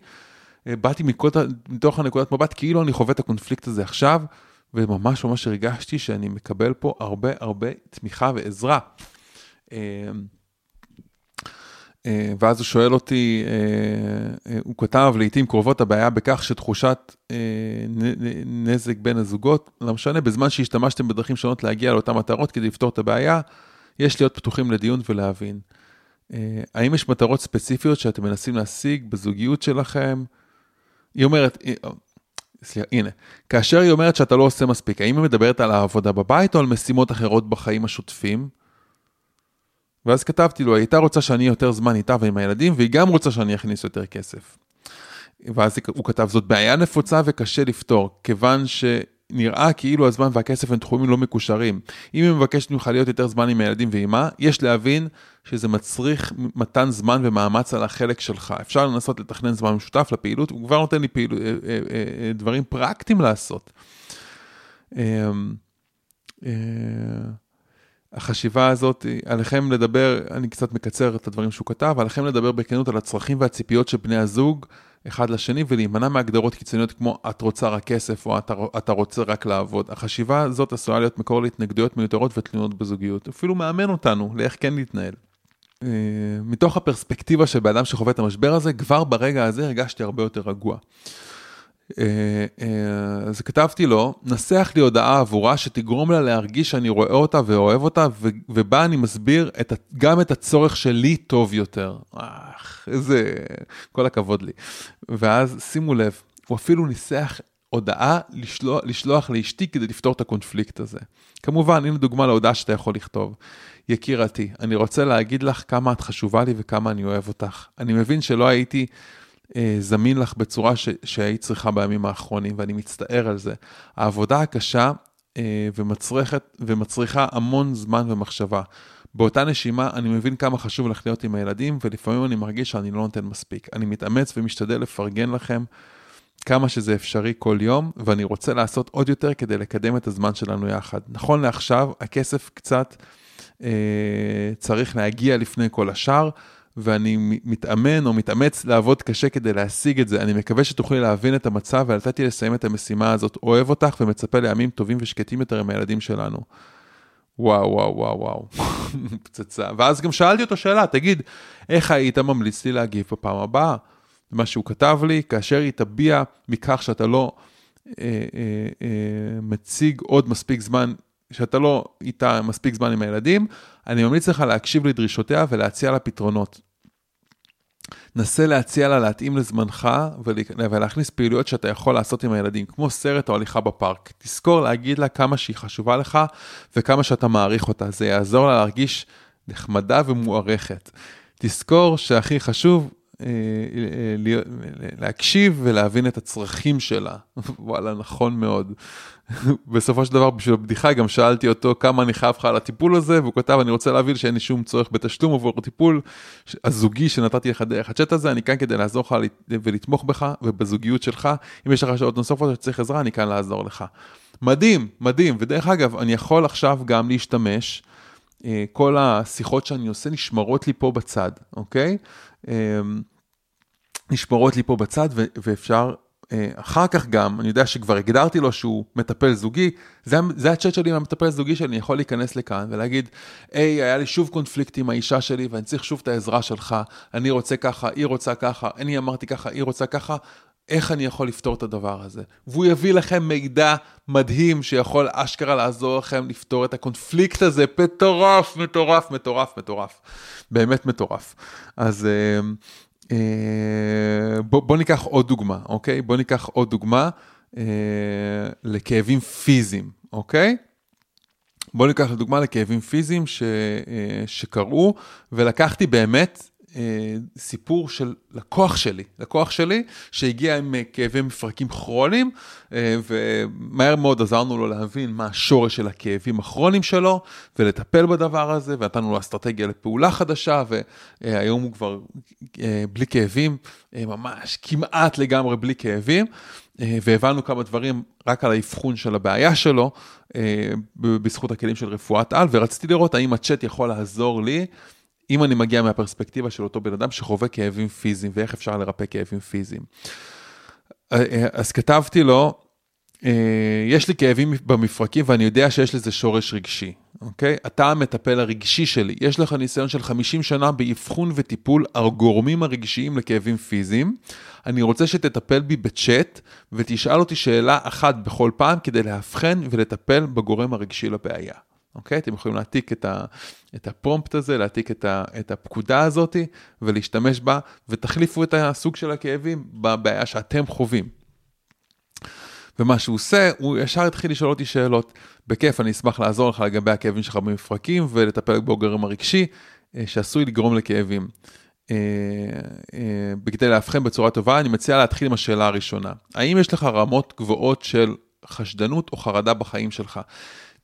Speaker 1: אה, באתי מקוט... מתוך הנקודת מבט, כאילו אני חווה את הקונפליקט הזה עכשיו, וממש ממש הרגשתי שאני מקבל פה הרבה הרבה תמיכה ועזרה. אה, אה, ואז הוא שואל אותי, הוא כתב, לעיתים קרובות הבעיה בכך שתחושת נזק בין הזוגות, לא משנה, בזמן שהשתמשתם בדרכים שונות להגיע לאותן מטרות כדי לפתור את הבעיה, יש להיות פתוחים לדיון ולהבין. האם יש מטרות ספציפיות שאתם מנסים להשיג בזוגיות שלכם? היא אומרת, סליחה, הנה, כאשר היא אומרת שאתה לא עושה מספיק, האם היא מדברת על העבודה בבית או על משימות אחרות בחיים השוטפים? ואז כתבתי לו, הייתה רוצה שאני יותר זמן איתה ועם הילדים, והיא גם רוצה שאני אכניס יותר כסף. ואז הוא כתב, זאת בעיה נפוצה וקשה לפתור, כיוון שנראה כאילו הזמן והכסף הם תחומים לא מקושרים. אם היא מבקשת ממך להיות יותר זמן עם הילדים ועימה, יש להבין שזה מצריך מתן זמן ומאמץ על החלק שלך. אפשר לנסות לתכנן זמן משותף לפעילות, הוא כבר נותן לי פעיל, אה, אה, אה, דברים פרקטיים לעשות. החשיבה הזאת, עליכם לדבר, אני קצת מקצר את הדברים שהוא כתב, עליכם לדבר בכנות על הצרכים והציפיות של בני הזוג אחד לשני ולהימנע מהגדרות קיצוניות כמו את רוצה רק כסף או אתה, רוצה רק לעבוד. החשיבה הזאת עשויה להיות מקור להתנגדויות מיותרות ותלונות בזוגיות. אפילו מאמן אותנו לאיך כן להתנהל. אה, מתוך הפרספקטיבה של בן אדם שחווה את המשבר הזה, כבר ברגע הזה הרגשתי הרבה יותר רגוע. אה, אה, אז כתבתי לו, נסח לי הודעה עבורה שתגרום לה להרגיש שאני רואה אותה ואוהב אותה, ובה אני מסביר את, גם את הצורך שלי טוב יותר. אך, איזה, כל הכבוד לי. ואז שימו לב, הוא אפילו ניסח הודעה לשלוח, לשלוח לאשתי כדי לפתור את הקונפליקט הזה. כמובן, הנה דוגמה להודעה שאתה יכול לכתוב. יקירתי, אני רוצה להגיד לך כמה את חשובה לי וכמה אני אוהב אותך. אני מבין שלא הייתי זמין לך בצורה ש, שהיית צריכה בימים האחרונים, ואני מצטער על זה. העבודה הקשה אה, ומצריכת, ומצריכה המון זמן ומחשבה. באותה נשימה, אני מבין כמה חשוב לך להיות עם הילדים, ולפעמים אני מרגיש שאני לא נותן מספיק. אני מתאמץ ומשתדל לפרגן לכם כמה שזה אפשרי כל יום, ואני רוצה לעשות עוד יותר כדי לקדם את הזמן שלנו יחד. נכון לעכשיו, הכסף קצת... אה, צריך להגיע לפני כל השאר, ואני מתאמן או מתאמץ לעבוד קשה כדי להשיג את זה. אני מקווה שתוכלי להבין את המצב ולתת לי לסיים את המשימה הזאת. אוהב אותך ומצפה לימים טובים ושקטים יותר עם הילדים שלנו. וואו, וואו, וואו, וואו, <laughs> פצצה. ואז גם שאלתי אותו שאלה, תגיד, איך היית ממליץ לי להגיב בפעם הבאה? מה שהוא כתב לי, כאשר היא תביע מכך שאתה לא אה, אה, אה, מציג עוד מספיק זמן שאתה לא איתה מספיק זמן עם הילדים, אני ממליץ לך להקשיב לדרישותיה ולהציע לה פתרונות. נסה להציע לה להתאים לזמנך ולהכניס פעילויות שאתה יכול לעשות עם הילדים, כמו סרט או הליכה בפארק. תזכור להגיד לה כמה שהיא חשובה לך וכמה שאתה מעריך אותה, זה יעזור לה להרגיש נחמדה ומוערכת. תזכור שהכי חשוב להקשיב ולהבין את הצרכים שלה. <laughs> וואלה, נכון מאוד. <laughs> בסופו של דבר, בשביל הבדיחה, גם שאלתי אותו כמה אני חייב לך על הטיפול הזה, והוא כתב, אני רוצה להבין שאין לי שום צורך בתשלום עבור הטיפול הזוגי שנתתי לך דרך הצ'אט הזה, אני כאן כדי לעזור לך ולתמוך בך ובזוגיות שלך. אם יש לך שעות נוספות שצריך עזרה, אני כאן לעזור לך. מדהים, מדהים, ודרך אגב, אני יכול עכשיו גם להשתמש, אה, כל השיחות שאני עושה נשמרות לי פה בצד, אוקיי? אמ, נשמרות לי פה בצד ואפשר אה, אחר כך גם, אני יודע שכבר הגדרתי לו שהוא מטפל זוגי, זה, זה הצ'אט שלי עם המטפל הזוגי שלי, אני יכול להיכנס לכאן ולהגיד, היי, היה לי שוב קונפליקט עם האישה שלי ואני צריך שוב את העזרה שלך, אני רוצה ככה, היא רוצה ככה, אני אמרתי ככה, היא רוצה ככה, איך אני יכול לפתור את הדבר הזה? והוא יביא לכם מידע מדהים שיכול אשכרה לעזור לכם לפתור את הקונפליקט הזה, מטורף, מטורף, מטורף, מטורף. באמת מטורף. אז אה, אה, בוא, בוא ניקח עוד דוגמה, אוקיי? בוא ניקח עוד דוגמה אה, לכאבים פיזיים, אוקיי? בוא ניקח לדוגמה לכאבים פיזיים ש, שקרו, ולקחתי באמת אה, סיפור של לקוח שלי, לקוח שלי שהגיע עם אה, כאבי מפרקים כרוניים, אה, ומהר מאוד עזרנו לו להבין מה השורש של הכאבים הכרוניים שלו, ולטפל בדבר הזה, ונתנו לו אסטרטגיה לפעולה חדשה, והיום הוא כבר בלי כאבים, ממש כמעט לגמרי בלי כאבים. והבנו כמה דברים רק על האבחון של הבעיה שלו, בזכות הכלים של רפואת על, ורציתי לראות האם הצ'אט יכול לעזור לי אם אני מגיע מהפרספקטיבה של אותו בן אדם שחווה כאבים פיזיים ואיך אפשר לרפא כאבים פיזיים. אה, אה, אז כתבתי לו, אה, יש לי כאבים במפרקים ואני יודע שיש לזה שורש רגשי, אוקיי? אתה המטפל הרגשי שלי, יש לך ניסיון של 50 שנה באבחון וטיפול הגורמים הרגשיים לכאבים פיזיים. אני רוצה שתטפל בי בצ'אט ותשאל אותי שאלה אחת בכל פעם כדי לאבחן ולטפל בגורם הרגשי לבעיה. אוקיי? אתם יכולים להעתיק את, ה, את הפרומפט הזה, להעתיק את, ה, את הפקודה הזאת ולהשתמש בה, ותחליפו את הסוג של הכאבים בבעיה שאתם חווים. ומה שהוא עושה, הוא ישר התחיל לשאול אותי שאלות. בכיף, אני אשמח לעזור לך לגבי הכאבים שלך במפרקים ולטפל בגורם הרגשי אה, שעשוי לגרום לכאבים. אה, אה, בכדי לאבחן בצורה טובה, אני מציע להתחיל עם השאלה הראשונה. האם יש לך רמות גבוהות של חשדנות או חרדה בחיים שלך?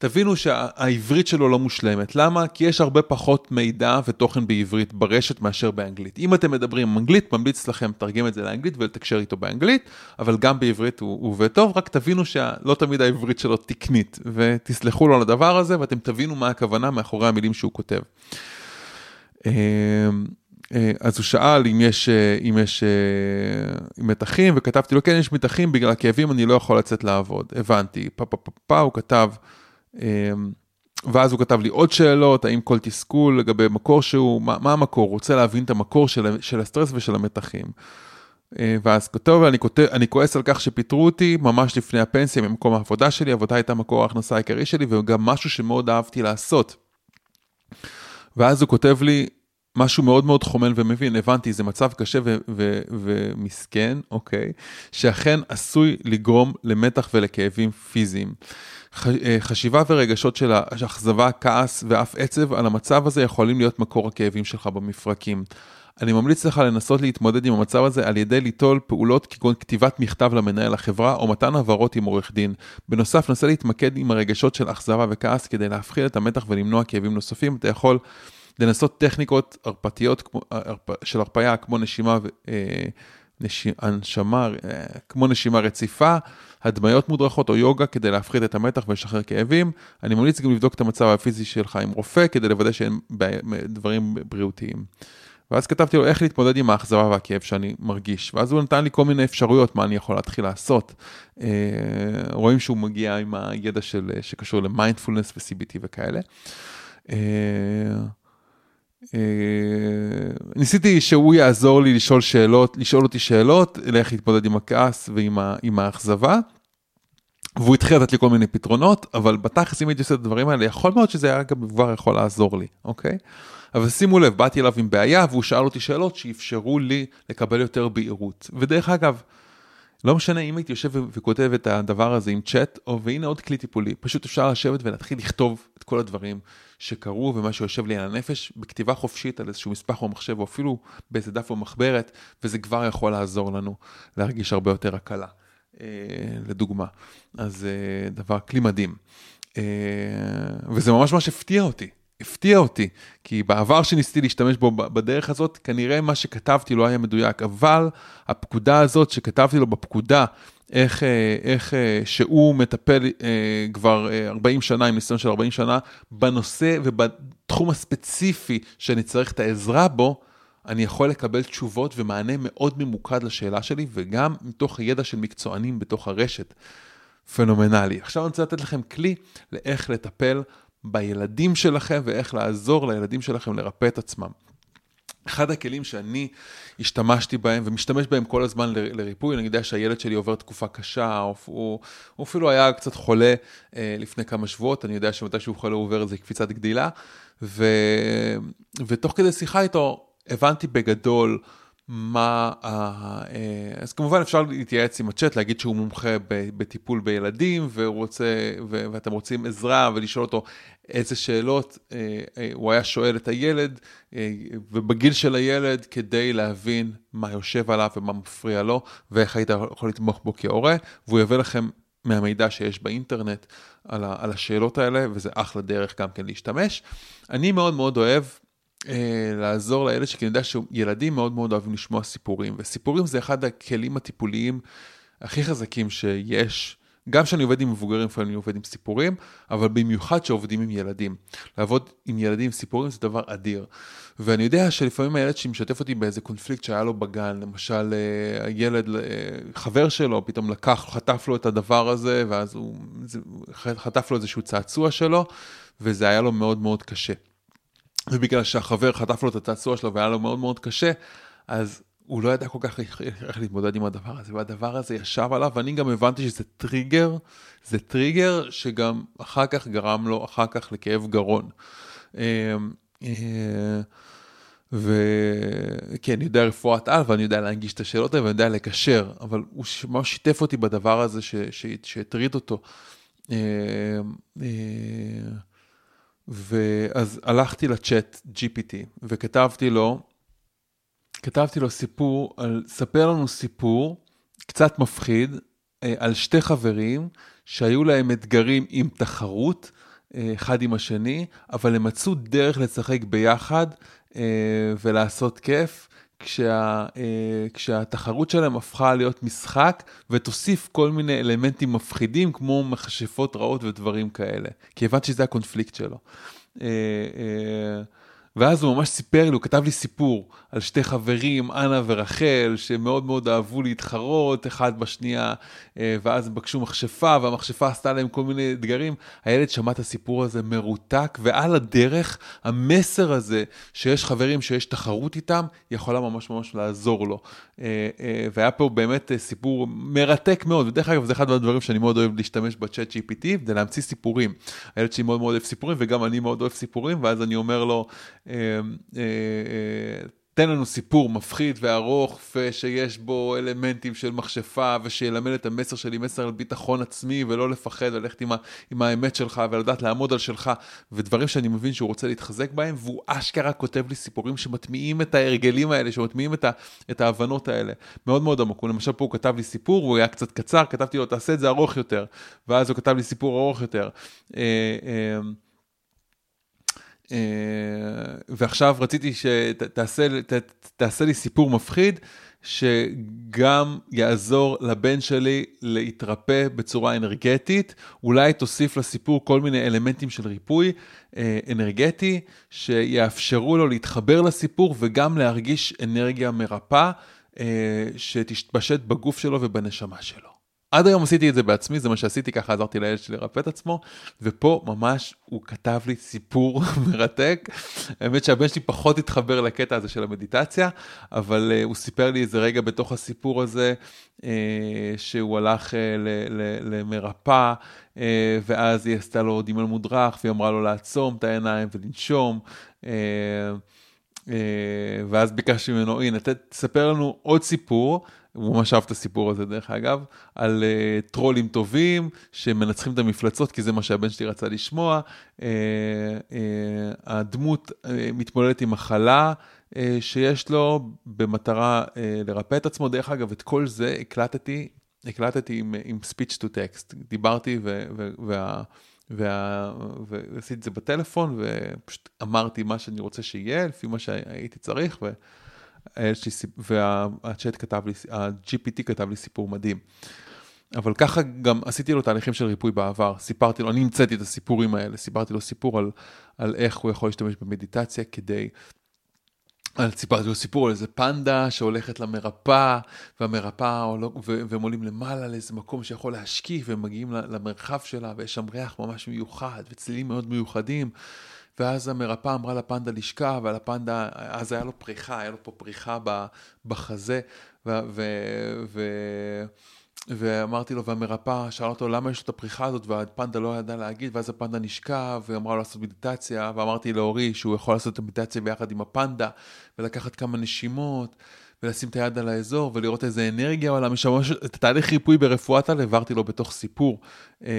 Speaker 1: תבינו שהעברית שלו לא מושלמת. למה? כי יש הרבה פחות מידע ותוכן בעברית ברשת מאשר באנגלית. אם אתם מדברים עם אנגלית, ממליץ לכם לתרגם את זה לאנגלית ולתקשר איתו באנגלית, אבל גם בעברית הוא, עובד טוב, רק תבינו שלא תמיד העברית שלו תקנית, ותסלחו לו על הדבר הזה ואתם תבינו מה הכוונה מאחורי המילים שהוא כותב. אמ, אה, אז הוא שאל אם יש, אה, אם יש אה, מתחים, וכתבתי לו, כן, יש מתחים, בגלל הכאבים אני לא יכול לצאת לעבוד. הבנתי, פה פה פה פה, הוא כתב, ואז הוא כתב לי עוד שאלות, האם כל תסכול לגבי מקור שהוא, מה, מה המקור, הוא רוצה להבין את המקור של, של הסטרס ושל המתחים. אה, ואז כותב, אני, כותב, אני כועס על כך שפיטרו אותי ממש לפני הפנסיה ממקום העבודה שלי, עבודה הייתה מקור ההכנסה העיקרי שלי וגם משהו שמאוד אהבתי לעשות. ואז הוא כותב לי משהו מאוד מאוד חומל ומבין, הבנתי, זה מצב קשה ו- ו- ומסכן, אוקיי, שאכן עשוי לגרום למתח ולכאבים פיזיים. אה, חשיבה ורגשות של אכזבה, כעס ואף עצב על המצב הזה יכולים להיות מקור הכאבים שלך במפרקים. אני ממליץ לך לנסות להתמודד עם המצב הזה על ידי ליטול פעולות כגון כתיבת מכתב למנהל החברה או מתן הבהרות עם עורך דין. בנוסף, נסה להתמקד עם הרגשות של אכזבה וכעס כדי להפחיד את המתח ולמנוע כאבים נוספים. אתה יכול לנסות טכניקות הרפתיות של הרפאיה כמו נשימה, אה, נש... הנשמה, אה, כמו נשימה רציפה. הדמיות מודרכות או יוגה כדי להפחית את המתח ולשחרר כאבים. אני ממליץ גם לבדוק את המצב הפיזי שלך עם רופא כדי לוודא שאין דברים בריאותיים. ואז כתבתי לו איך להתמודד עם האכזבה והכאב שאני מרגיש. ואז הוא נתן לי כל מיני אפשרויות מה אני יכול להתחיל לעשות. אה, רואים שהוא מגיע עם הידע של, שקשור למיינדפולנס ו-CBT וכאלה. אה, אה, ניסיתי שהוא יעזור לי לשאול שאלות, לשאול אותי שאלות, לאיך להתמודד עם הכעס ועם האכזבה. והוא התחיל לתת לי כל מיני פתרונות, אבל בתכלס אם הייתי עושה את הדברים האלה, יכול מאוד שזה היה גם כבר יכול לעזור לי, אוקיי? אבל שימו לב, באתי אליו עם בעיה והוא שאל אותי שאלות שאפשרו לי לקבל יותר בהירות. ודרך אגב, לא משנה אם הייתי יושב וכותב את הדבר הזה עם צ'אט, או והנה עוד כלי טיפולי, פשוט אפשר לשבת ולהתחיל לכתוב את כל הדברים שקרו ומה שיושב לי על הנפש בכתיבה חופשית על איזשהו מספח או מחשב או אפילו באיזה דף או מחברת, וזה כבר יכול לעזור לנו להרגיש הרבה יותר הקלה, אה, לדוגמה. אז אה, דבר כלי מדהים. אה, וזה ממש ממש הפתיע אותי. הפתיע אותי, כי בעבר שניסיתי להשתמש בו בדרך הזאת, כנראה מה שכתבתי לא היה מדויק, אבל הפקודה הזאת שכתבתי לו בפקודה, איך, אה, איך אה, שהוא מטפל אה, כבר 40 שנה, עם ניסיון של 40 שנה, בנושא ובתחום הספציפי שאני צריך את העזרה בו, אני יכול לקבל תשובות ומענה מאוד ממוקד לשאלה שלי, וגם מתוך ידע של מקצוענים בתוך הרשת. פנומנלי. עכשיו אני רוצה לתת לכם כלי לאיך לטפל בילדים שלכם ואיך לעזור לילדים שלכם לרפא את עצמם. אחד הכלים שאני השתמשתי בהם ומשתמש בהם כל הזמן לריפוי, אני יודע שהילד שלי עובר תקופה קשה, הוא, הוא, הוא אפילו היה קצת חולה אה, לפני כמה שבועות, אני יודע שמתי שהוא חולה הוא עובר איזה קפיצת גדילה, ו, ותוך כדי שיחה איתו הבנתי בגדול מה, אה, אז כמובן אפשר להתייעץ עם הצ'אט, להגיד שהוא מומחה בטיפול בילדים והוא רוצה, ואתם רוצים עזרה ולשאול אותו איזה שאלות הוא היה שואל את הילד ובגיל של הילד כדי להבין מה יושב עליו ומה מפריע לו ואיך היית יכול לתמוך בו כהורה, והוא יביא לכם מהמידע שיש באינטרנט על, ה, על השאלות האלה, וזה אחלה דרך גם כן להשתמש. אני מאוד מאוד אוהב אה, לעזור לילד שלי, כי אני יודע שילדים מאוד מאוד אוהבים לשמוע סיפורים, וסיפורים זה אחד הכלים הטיפוליים הכי חזקים שיש. גם כשאני עובד עם מבוגרים, לפעמים אני עובד עם סיפורים, אבל במיוחד כשעובדים עם ילדים. לעבוד עם ילדים עם סיפורים זה דבר אדיר. ואני יודע שלפעמים הילד שמשתף אותי באיזה קונפליקט שהיה לו בגן, למשל אה, הילד, אה, חבר שלו, פתאום לקח, חטף לו את הדבר הזה, ואז הוא חטף לו איזשהו צעצוע שלו, וזה היה לו מאוד מאוד קשה. ובגלל שהחבר חטף לו את הצעצוע שלו והיה לו מאוד מאוד קשה, אז הוא לא ידע כל כך איך, להתמודד עם הדבר הזה, והדבר הזה ישב עליו, ואני גם הבנתי שזה טריגר, זה טריגר שגם אחר כך גרם לו אחר כך לכאב גרון. אה, אה, וכן, אני יודע רפואת על, ואני יודע להנגיש את השאלות האלה, ואני יודע לקשר, אבל הוא ממש שיתף אותי בדבר הזה שהטריד אותו. ואז הלכתי לצ'אט GPT וכתבתי לו, כתבתי לו סיפור על, ספר לנו סיפור קצת מפחיד אה, על שתי חברים שהיו להם אתגרים עם תחרות, אה, אחד עם השני, אבל הם מצאו דרך לשחק ביחד אה, ולעשות כיף. כשה, כשהתחרות שלהם הפכה להיות משחק ותוסיף כל מיני אלמנטים מפחידים כמו מכשפות רעות ודברים כאלה. כי הבנתי שזה הקונפליקט שלו. ואז הוא ממש סיפר לי, הוא כתב לי סיפור על שתי חברים, אנה ורחל, שמאוד מאוד אהבו להתחרות אחד בשנייה, אה, ואז הם בקשו מכשפה, והמכשפה עשתה להם כל מיני אתגרים. הילד שמע את הסיפור הזה מרותק, ועל הדרך, המסר הזה שיש חברים שיש תחרות איתם, יכולה ממש ממש לעזור לו. אה, אה, והיה פה באמת סיפור מרתק מאוד, ודרך אגב, זה אחד מהדברים שאני מאוד אוהב להשתמש בצ'אט GPT, זה להמציא סיפורים. הילד שלי מאוד מאוד אוהב סיפורים, וגם אני מאוד אוהב סיפורים, ואז אני אומר לו, תן לנו סיפור מפחיד וארוך ושיש בו אלמנטים של מכשפה ושילמד את המסר שלי, מסר על ביטחון עצמי ולא לפחד וללכת עם, עם האמת שלך ולדעת לעמוד על שלך ודברים שאני מבין שהוא רוצה להתחזק בהם והוא אשכרה כותב לי סיפורים שמטמיעים את ההרגלים האלה, שמטמיעים את, ה, את ההבנות האלה. מאוד מאוד עמוק. למשל פה הוא כתב לי סיפור והוא היה קצת קצר, כתבתי לו תעשה את זה ארוך יותר ואז הוא כתב לי סיפור ארוך יותר. אה, אה, אה, ועכשיו רציתי שתעשה לי סיפור מפחיד, שגם יעזור לבן שלי להתרפא בצורה אנרגטית, אולי תוסיף לסיפור כל מיני אלמנטים של ריפוי אה, אנרגטי, שיאפשרו לו להתחבר לסיפור וגם להרגיש אנרגיה מרפאה אה, שתתפשט בגוף שלו ובנשמה שלו. עד היום עשיתי את זה בעצמי, זה מה שעשיתי, ככה עזרתי לילד שלי לרפא את עצמו, ופה ממש הוא כתב לי סיפור <laughs> מרתק. האמת שהבן שלי פחות התחבר לקטע הזה של המדיטציה, אבל uh, הוא סיפר לי איזה רגע בתוך הסיפור הזה, uh, שהוא הלך uh, למרפאה, uh, ואז היא עשתה לו דמיון מודרך, והיא אמרה לו לעצום את העיניים ולנשום. Uh, ואז ביקשתי ממנו, הנה, תספר לנו עוד סיפור. הוא ממש אהב את הסיפור הזה דרך אגב, על uh, טרולים טובים שמנצחים את המפלצות, כי זה מה שהבן שלי רצה לשמוע. Uh, uh, הדמות uh, מתמודדת עם מחלה uh, שיש לו במטרה uh, לרפא את עצמו. דרך אגב, את כל זה הקלטתי, הקלטתי עם, עם speech to text. דיברתי ו, ו, וה... וה... ועשיתי את זה בטלפון ופשוט אמרתי מה שאני רוצה שיהיה לפי מה שהייתי צריך ו... והצ'אט כתב לי, ה-GPT כתב לי סיפור מדהים. אבל ככה גם עשיתי לו תהליכים של ריפוי בעבר, סיפרתי לו, אני המצאתי את הסיפורים האלה, סיפרתי לו סיפור על, על איך הוא יכול להשתמש במדיטציה כדי... סיפרתי לו סיפור על איזה פנדה שהולכת למרפאה, והמרפאה, והם עולים למעלה לאיזה מקום שיכול להשקיף, והם מגיעים למרחב שלה, ויש שם ריח ממש מיוחד, וצלילים מאוד מיוחדים, ואז המרפאה אמרה לפנדה לשכב, ועל הפנדה, אז היה לו פריחה, היה לו פה פריחה בחזה, ו... ו, ו ואמרתי לו, והמרפאה שאלה אותו למה יש לו את הפריחה הזאת, והפנדה לא ידע להגיד, ואז הפנדה נשכב, ואמרה לו לעשות מדיטציה, ואמרתי לאורי שהוא יכול לעשות את המדיטציה ביחד עם הפנדה, ולקחת כמה נשימות, ולשים את היד על האזור ולראות איזה אנרגיה עולה משם. את התהליך ריפוי ברפואת על העברתי לו בתוך סיפור. אה,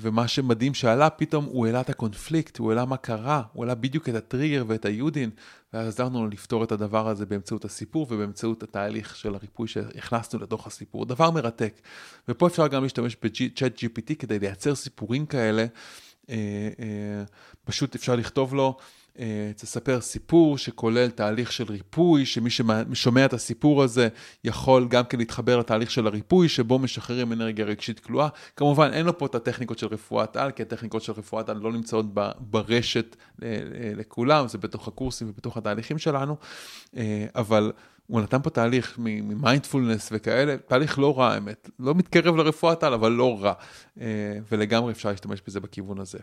Speaker 1: ומה שמדהים שעלה, פתאום הוא העלה את הקונפליקט, הוא העלה מה קרה, הוא העלה בדיוק את הטריגר ואת היודין, ועזרנו לו לפתור את הדבר הזה באמצעות הסיפור ובאמצעות התהליך של הריפוי שהכנסנו לתוך הסיפור. דבר מרתק. ופה אפשר גם להשתמש ב-Chat GPT כדי לייצר סיפורים כאלה. אה, אה, פשוט אפשר לכתוב לו, תספר סיפור שכולל תהליך של ריפוי, שמי ששומע את הסיפור הזה יכול גם כן להתחבר לתהליך של הריפוי, שבו משחררים אנרגיה רגשית כלואה. כמובן, אין לו פה את הטכניקות של רפואת על, כי הטכניקות של רפואת על לא נמצאות ברשת לכולם, זה בתוך הקורסים ובתוך התהליכים שלנו, אבל... הוא נתן פה תהליך ממיינדפולנס וכאלה, תהליך לא רע האמת, לא מתקרב לרפואת על, אבל לא רע, ולגמרי אפשר להשתמש בזה בכיוון הזה.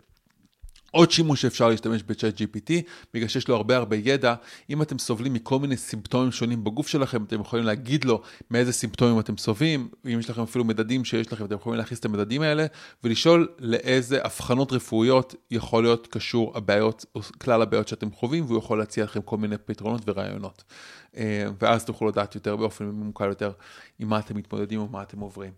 Speaker 1: עוד שימוש שאפשר להשתמש בצ'אט GPT, בגלל שיש לו הרבה הרבה ידע, אם אתם סובלים מכל מיני סימפטומים שונים בגוף שלכם, אתם יכולים להגיד לו מאיזה סימפטומים אתם סובלים, אם יש לכם אפילו מדדים שיש לכם, אתם יכולים להכניס את המדדים האלה, ולשאול לאיזה אבחנות רפואיות יכול להיות קשור הבעיות, או כלל הבעיות שאתם חווים, והוא יכול להציע לכם כל מיני פתרונות ורעיונות. אה, ואז תוכלו לדעת יותר באופן ממוקד יותר עם מה אתם מתמודדים או מה אתם עוברים.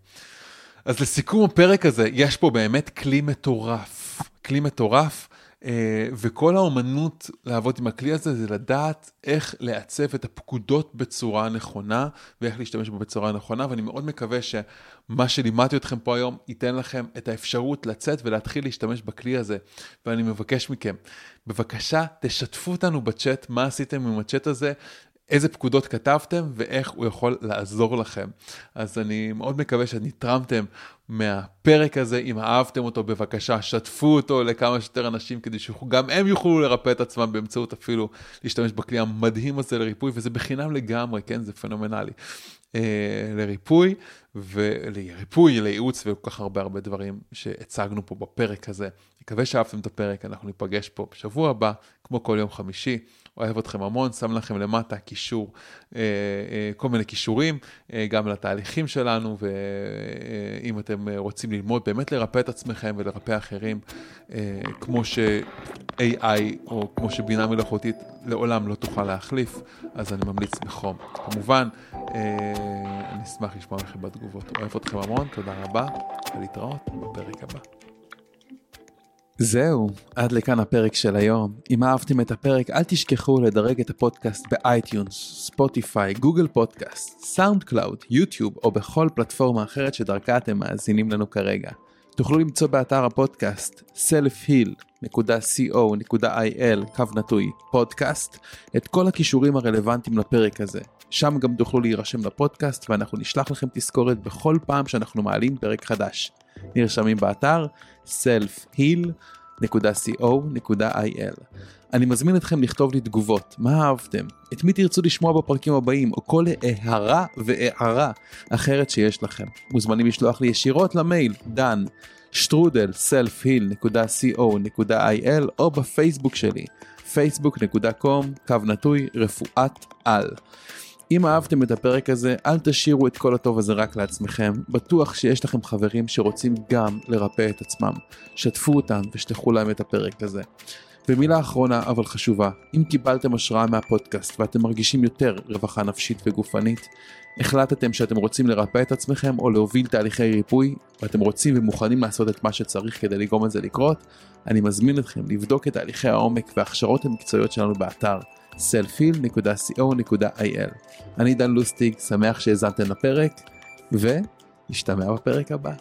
Speaker 1: אז לסיכום הפרק הזה, יש פה באמת כלי מטורף, כלי מטורף, אה, וכל האומנות לעבוד עם הכלי הזה זה לדעת איך לעצב את הפקודות בצורה נכונה ואיך להשתמש בו בצורה נכונה, ואני מאוד מקווה שמה שלימדתי אתכם פה היום ייתן לכם את האפשרות לצאת ולהתחיל להשתמש בכלי הזה, ואני מבקש מכם, בבקשה תשתפו אותנו בצ'אט מה עשיתם עם הצ'אט הזה, איזה פקודות כתבתם ואיך הוא יכול לעזור לכם. אז אני מאוד מקווה שנתרמתם מהפרק הזה, אם אהבתם אותו בבקשה, שתפו אותו לכמה שיותר אנשים כדי שגם הם יוכלו לרפא את עצמם באמצעות אפילו להשתמש בכלי המדהים הזה לריפוי, וזה בחינם לגמרי, כן? זה פנומנלי. אה, לריפוי ולריפוי, לייעוץ וכל כך הרבה הרבה דברים שהצגנו פה בפרק הזה. מקווה שאהבתם את הפרק, אנחנו ניפגש פה בשבוע הבא, כמו כל יום חמישי. אוהב אתכם המון, שם לכם למטה קישור, אה, אה, כל מיני קישורים, אה, גם לתהליכים שלנו, ואם אתם רוצים ללמוד באמת לרפא את עצמכם ולרפא אחרים, כמו ש-AI או כמו שבינה מלאכותית לעולם לא תוכל להחליף, אז אני ממליץ בחום. כמובן, אני אשמח לשמוע מכם בתגובות. אוהב אתכם המון, תודה רבה, ולהתראות בפרק הבא. זהו, עד לכאן הפרק של היום. אם אהבתם את הפרק, אל תשכחו לדרג את הפודקאסט ב iTunes, ספוטיפיי, גוגל פודקאסט, SoundCloud, יוטיוב או בכל פלטפורמה אחרת שדרכה אתם מאזינים לנו כרגע. תוכלו למצוא באתר הפודקאסט selfheal.co.il קו נטוי פודקאסט את כל הקישורים הרלוונטיים לפרק הזה. שם גם תוכלו להירשם לפודקאסט ואנחנו נשלח לכם תזכורת בכל פעם שאנחנו מעלים פרק חדש. נרשמים באתר selfheal.co.il. אני מזמין אתכם לכתוב לי תגובות, מה אהבתם, את מי תרצו לשמוע בפרקים הבאים, או כל הערה והערה אחרת שיש לכם. מוזמנים לשלוח לי ישירות למייל, דן, שטרודל, selfheal.co.il, או בפייסבוק שלי, facebook.com, קו נטוי, רפואת על. אם אהבתם את הפרק הזה, אל תשאירו את כל הטוב הזה רק לעצמכם. בטוח שיש לכם חברים שרוצים גם לרפא את עצמם. שתפו אותם ושלחו להם את הפרק הזה. ומילה אחרונה אבל חשובה, אם קיבלתם השראה מהפודקאסט ואתם מרגישים יותר רווחה נפשית וגופנית, החלטתם שאתם רוצים לרפא את עצמכם או להוביל תהליכי ריפוי, ואתם רוצים ומוכנים לעשות את מה שצריך כדי לגרום לזה לקרות, אני מזמין אתכם לבדוק את תהליכי העומק וההכשרות המקצועיות שלנו באתר selfil.co.il. אני דן לוסטיג, שמח שהאזנתם לפרק, ונשתמע בפרק הבא.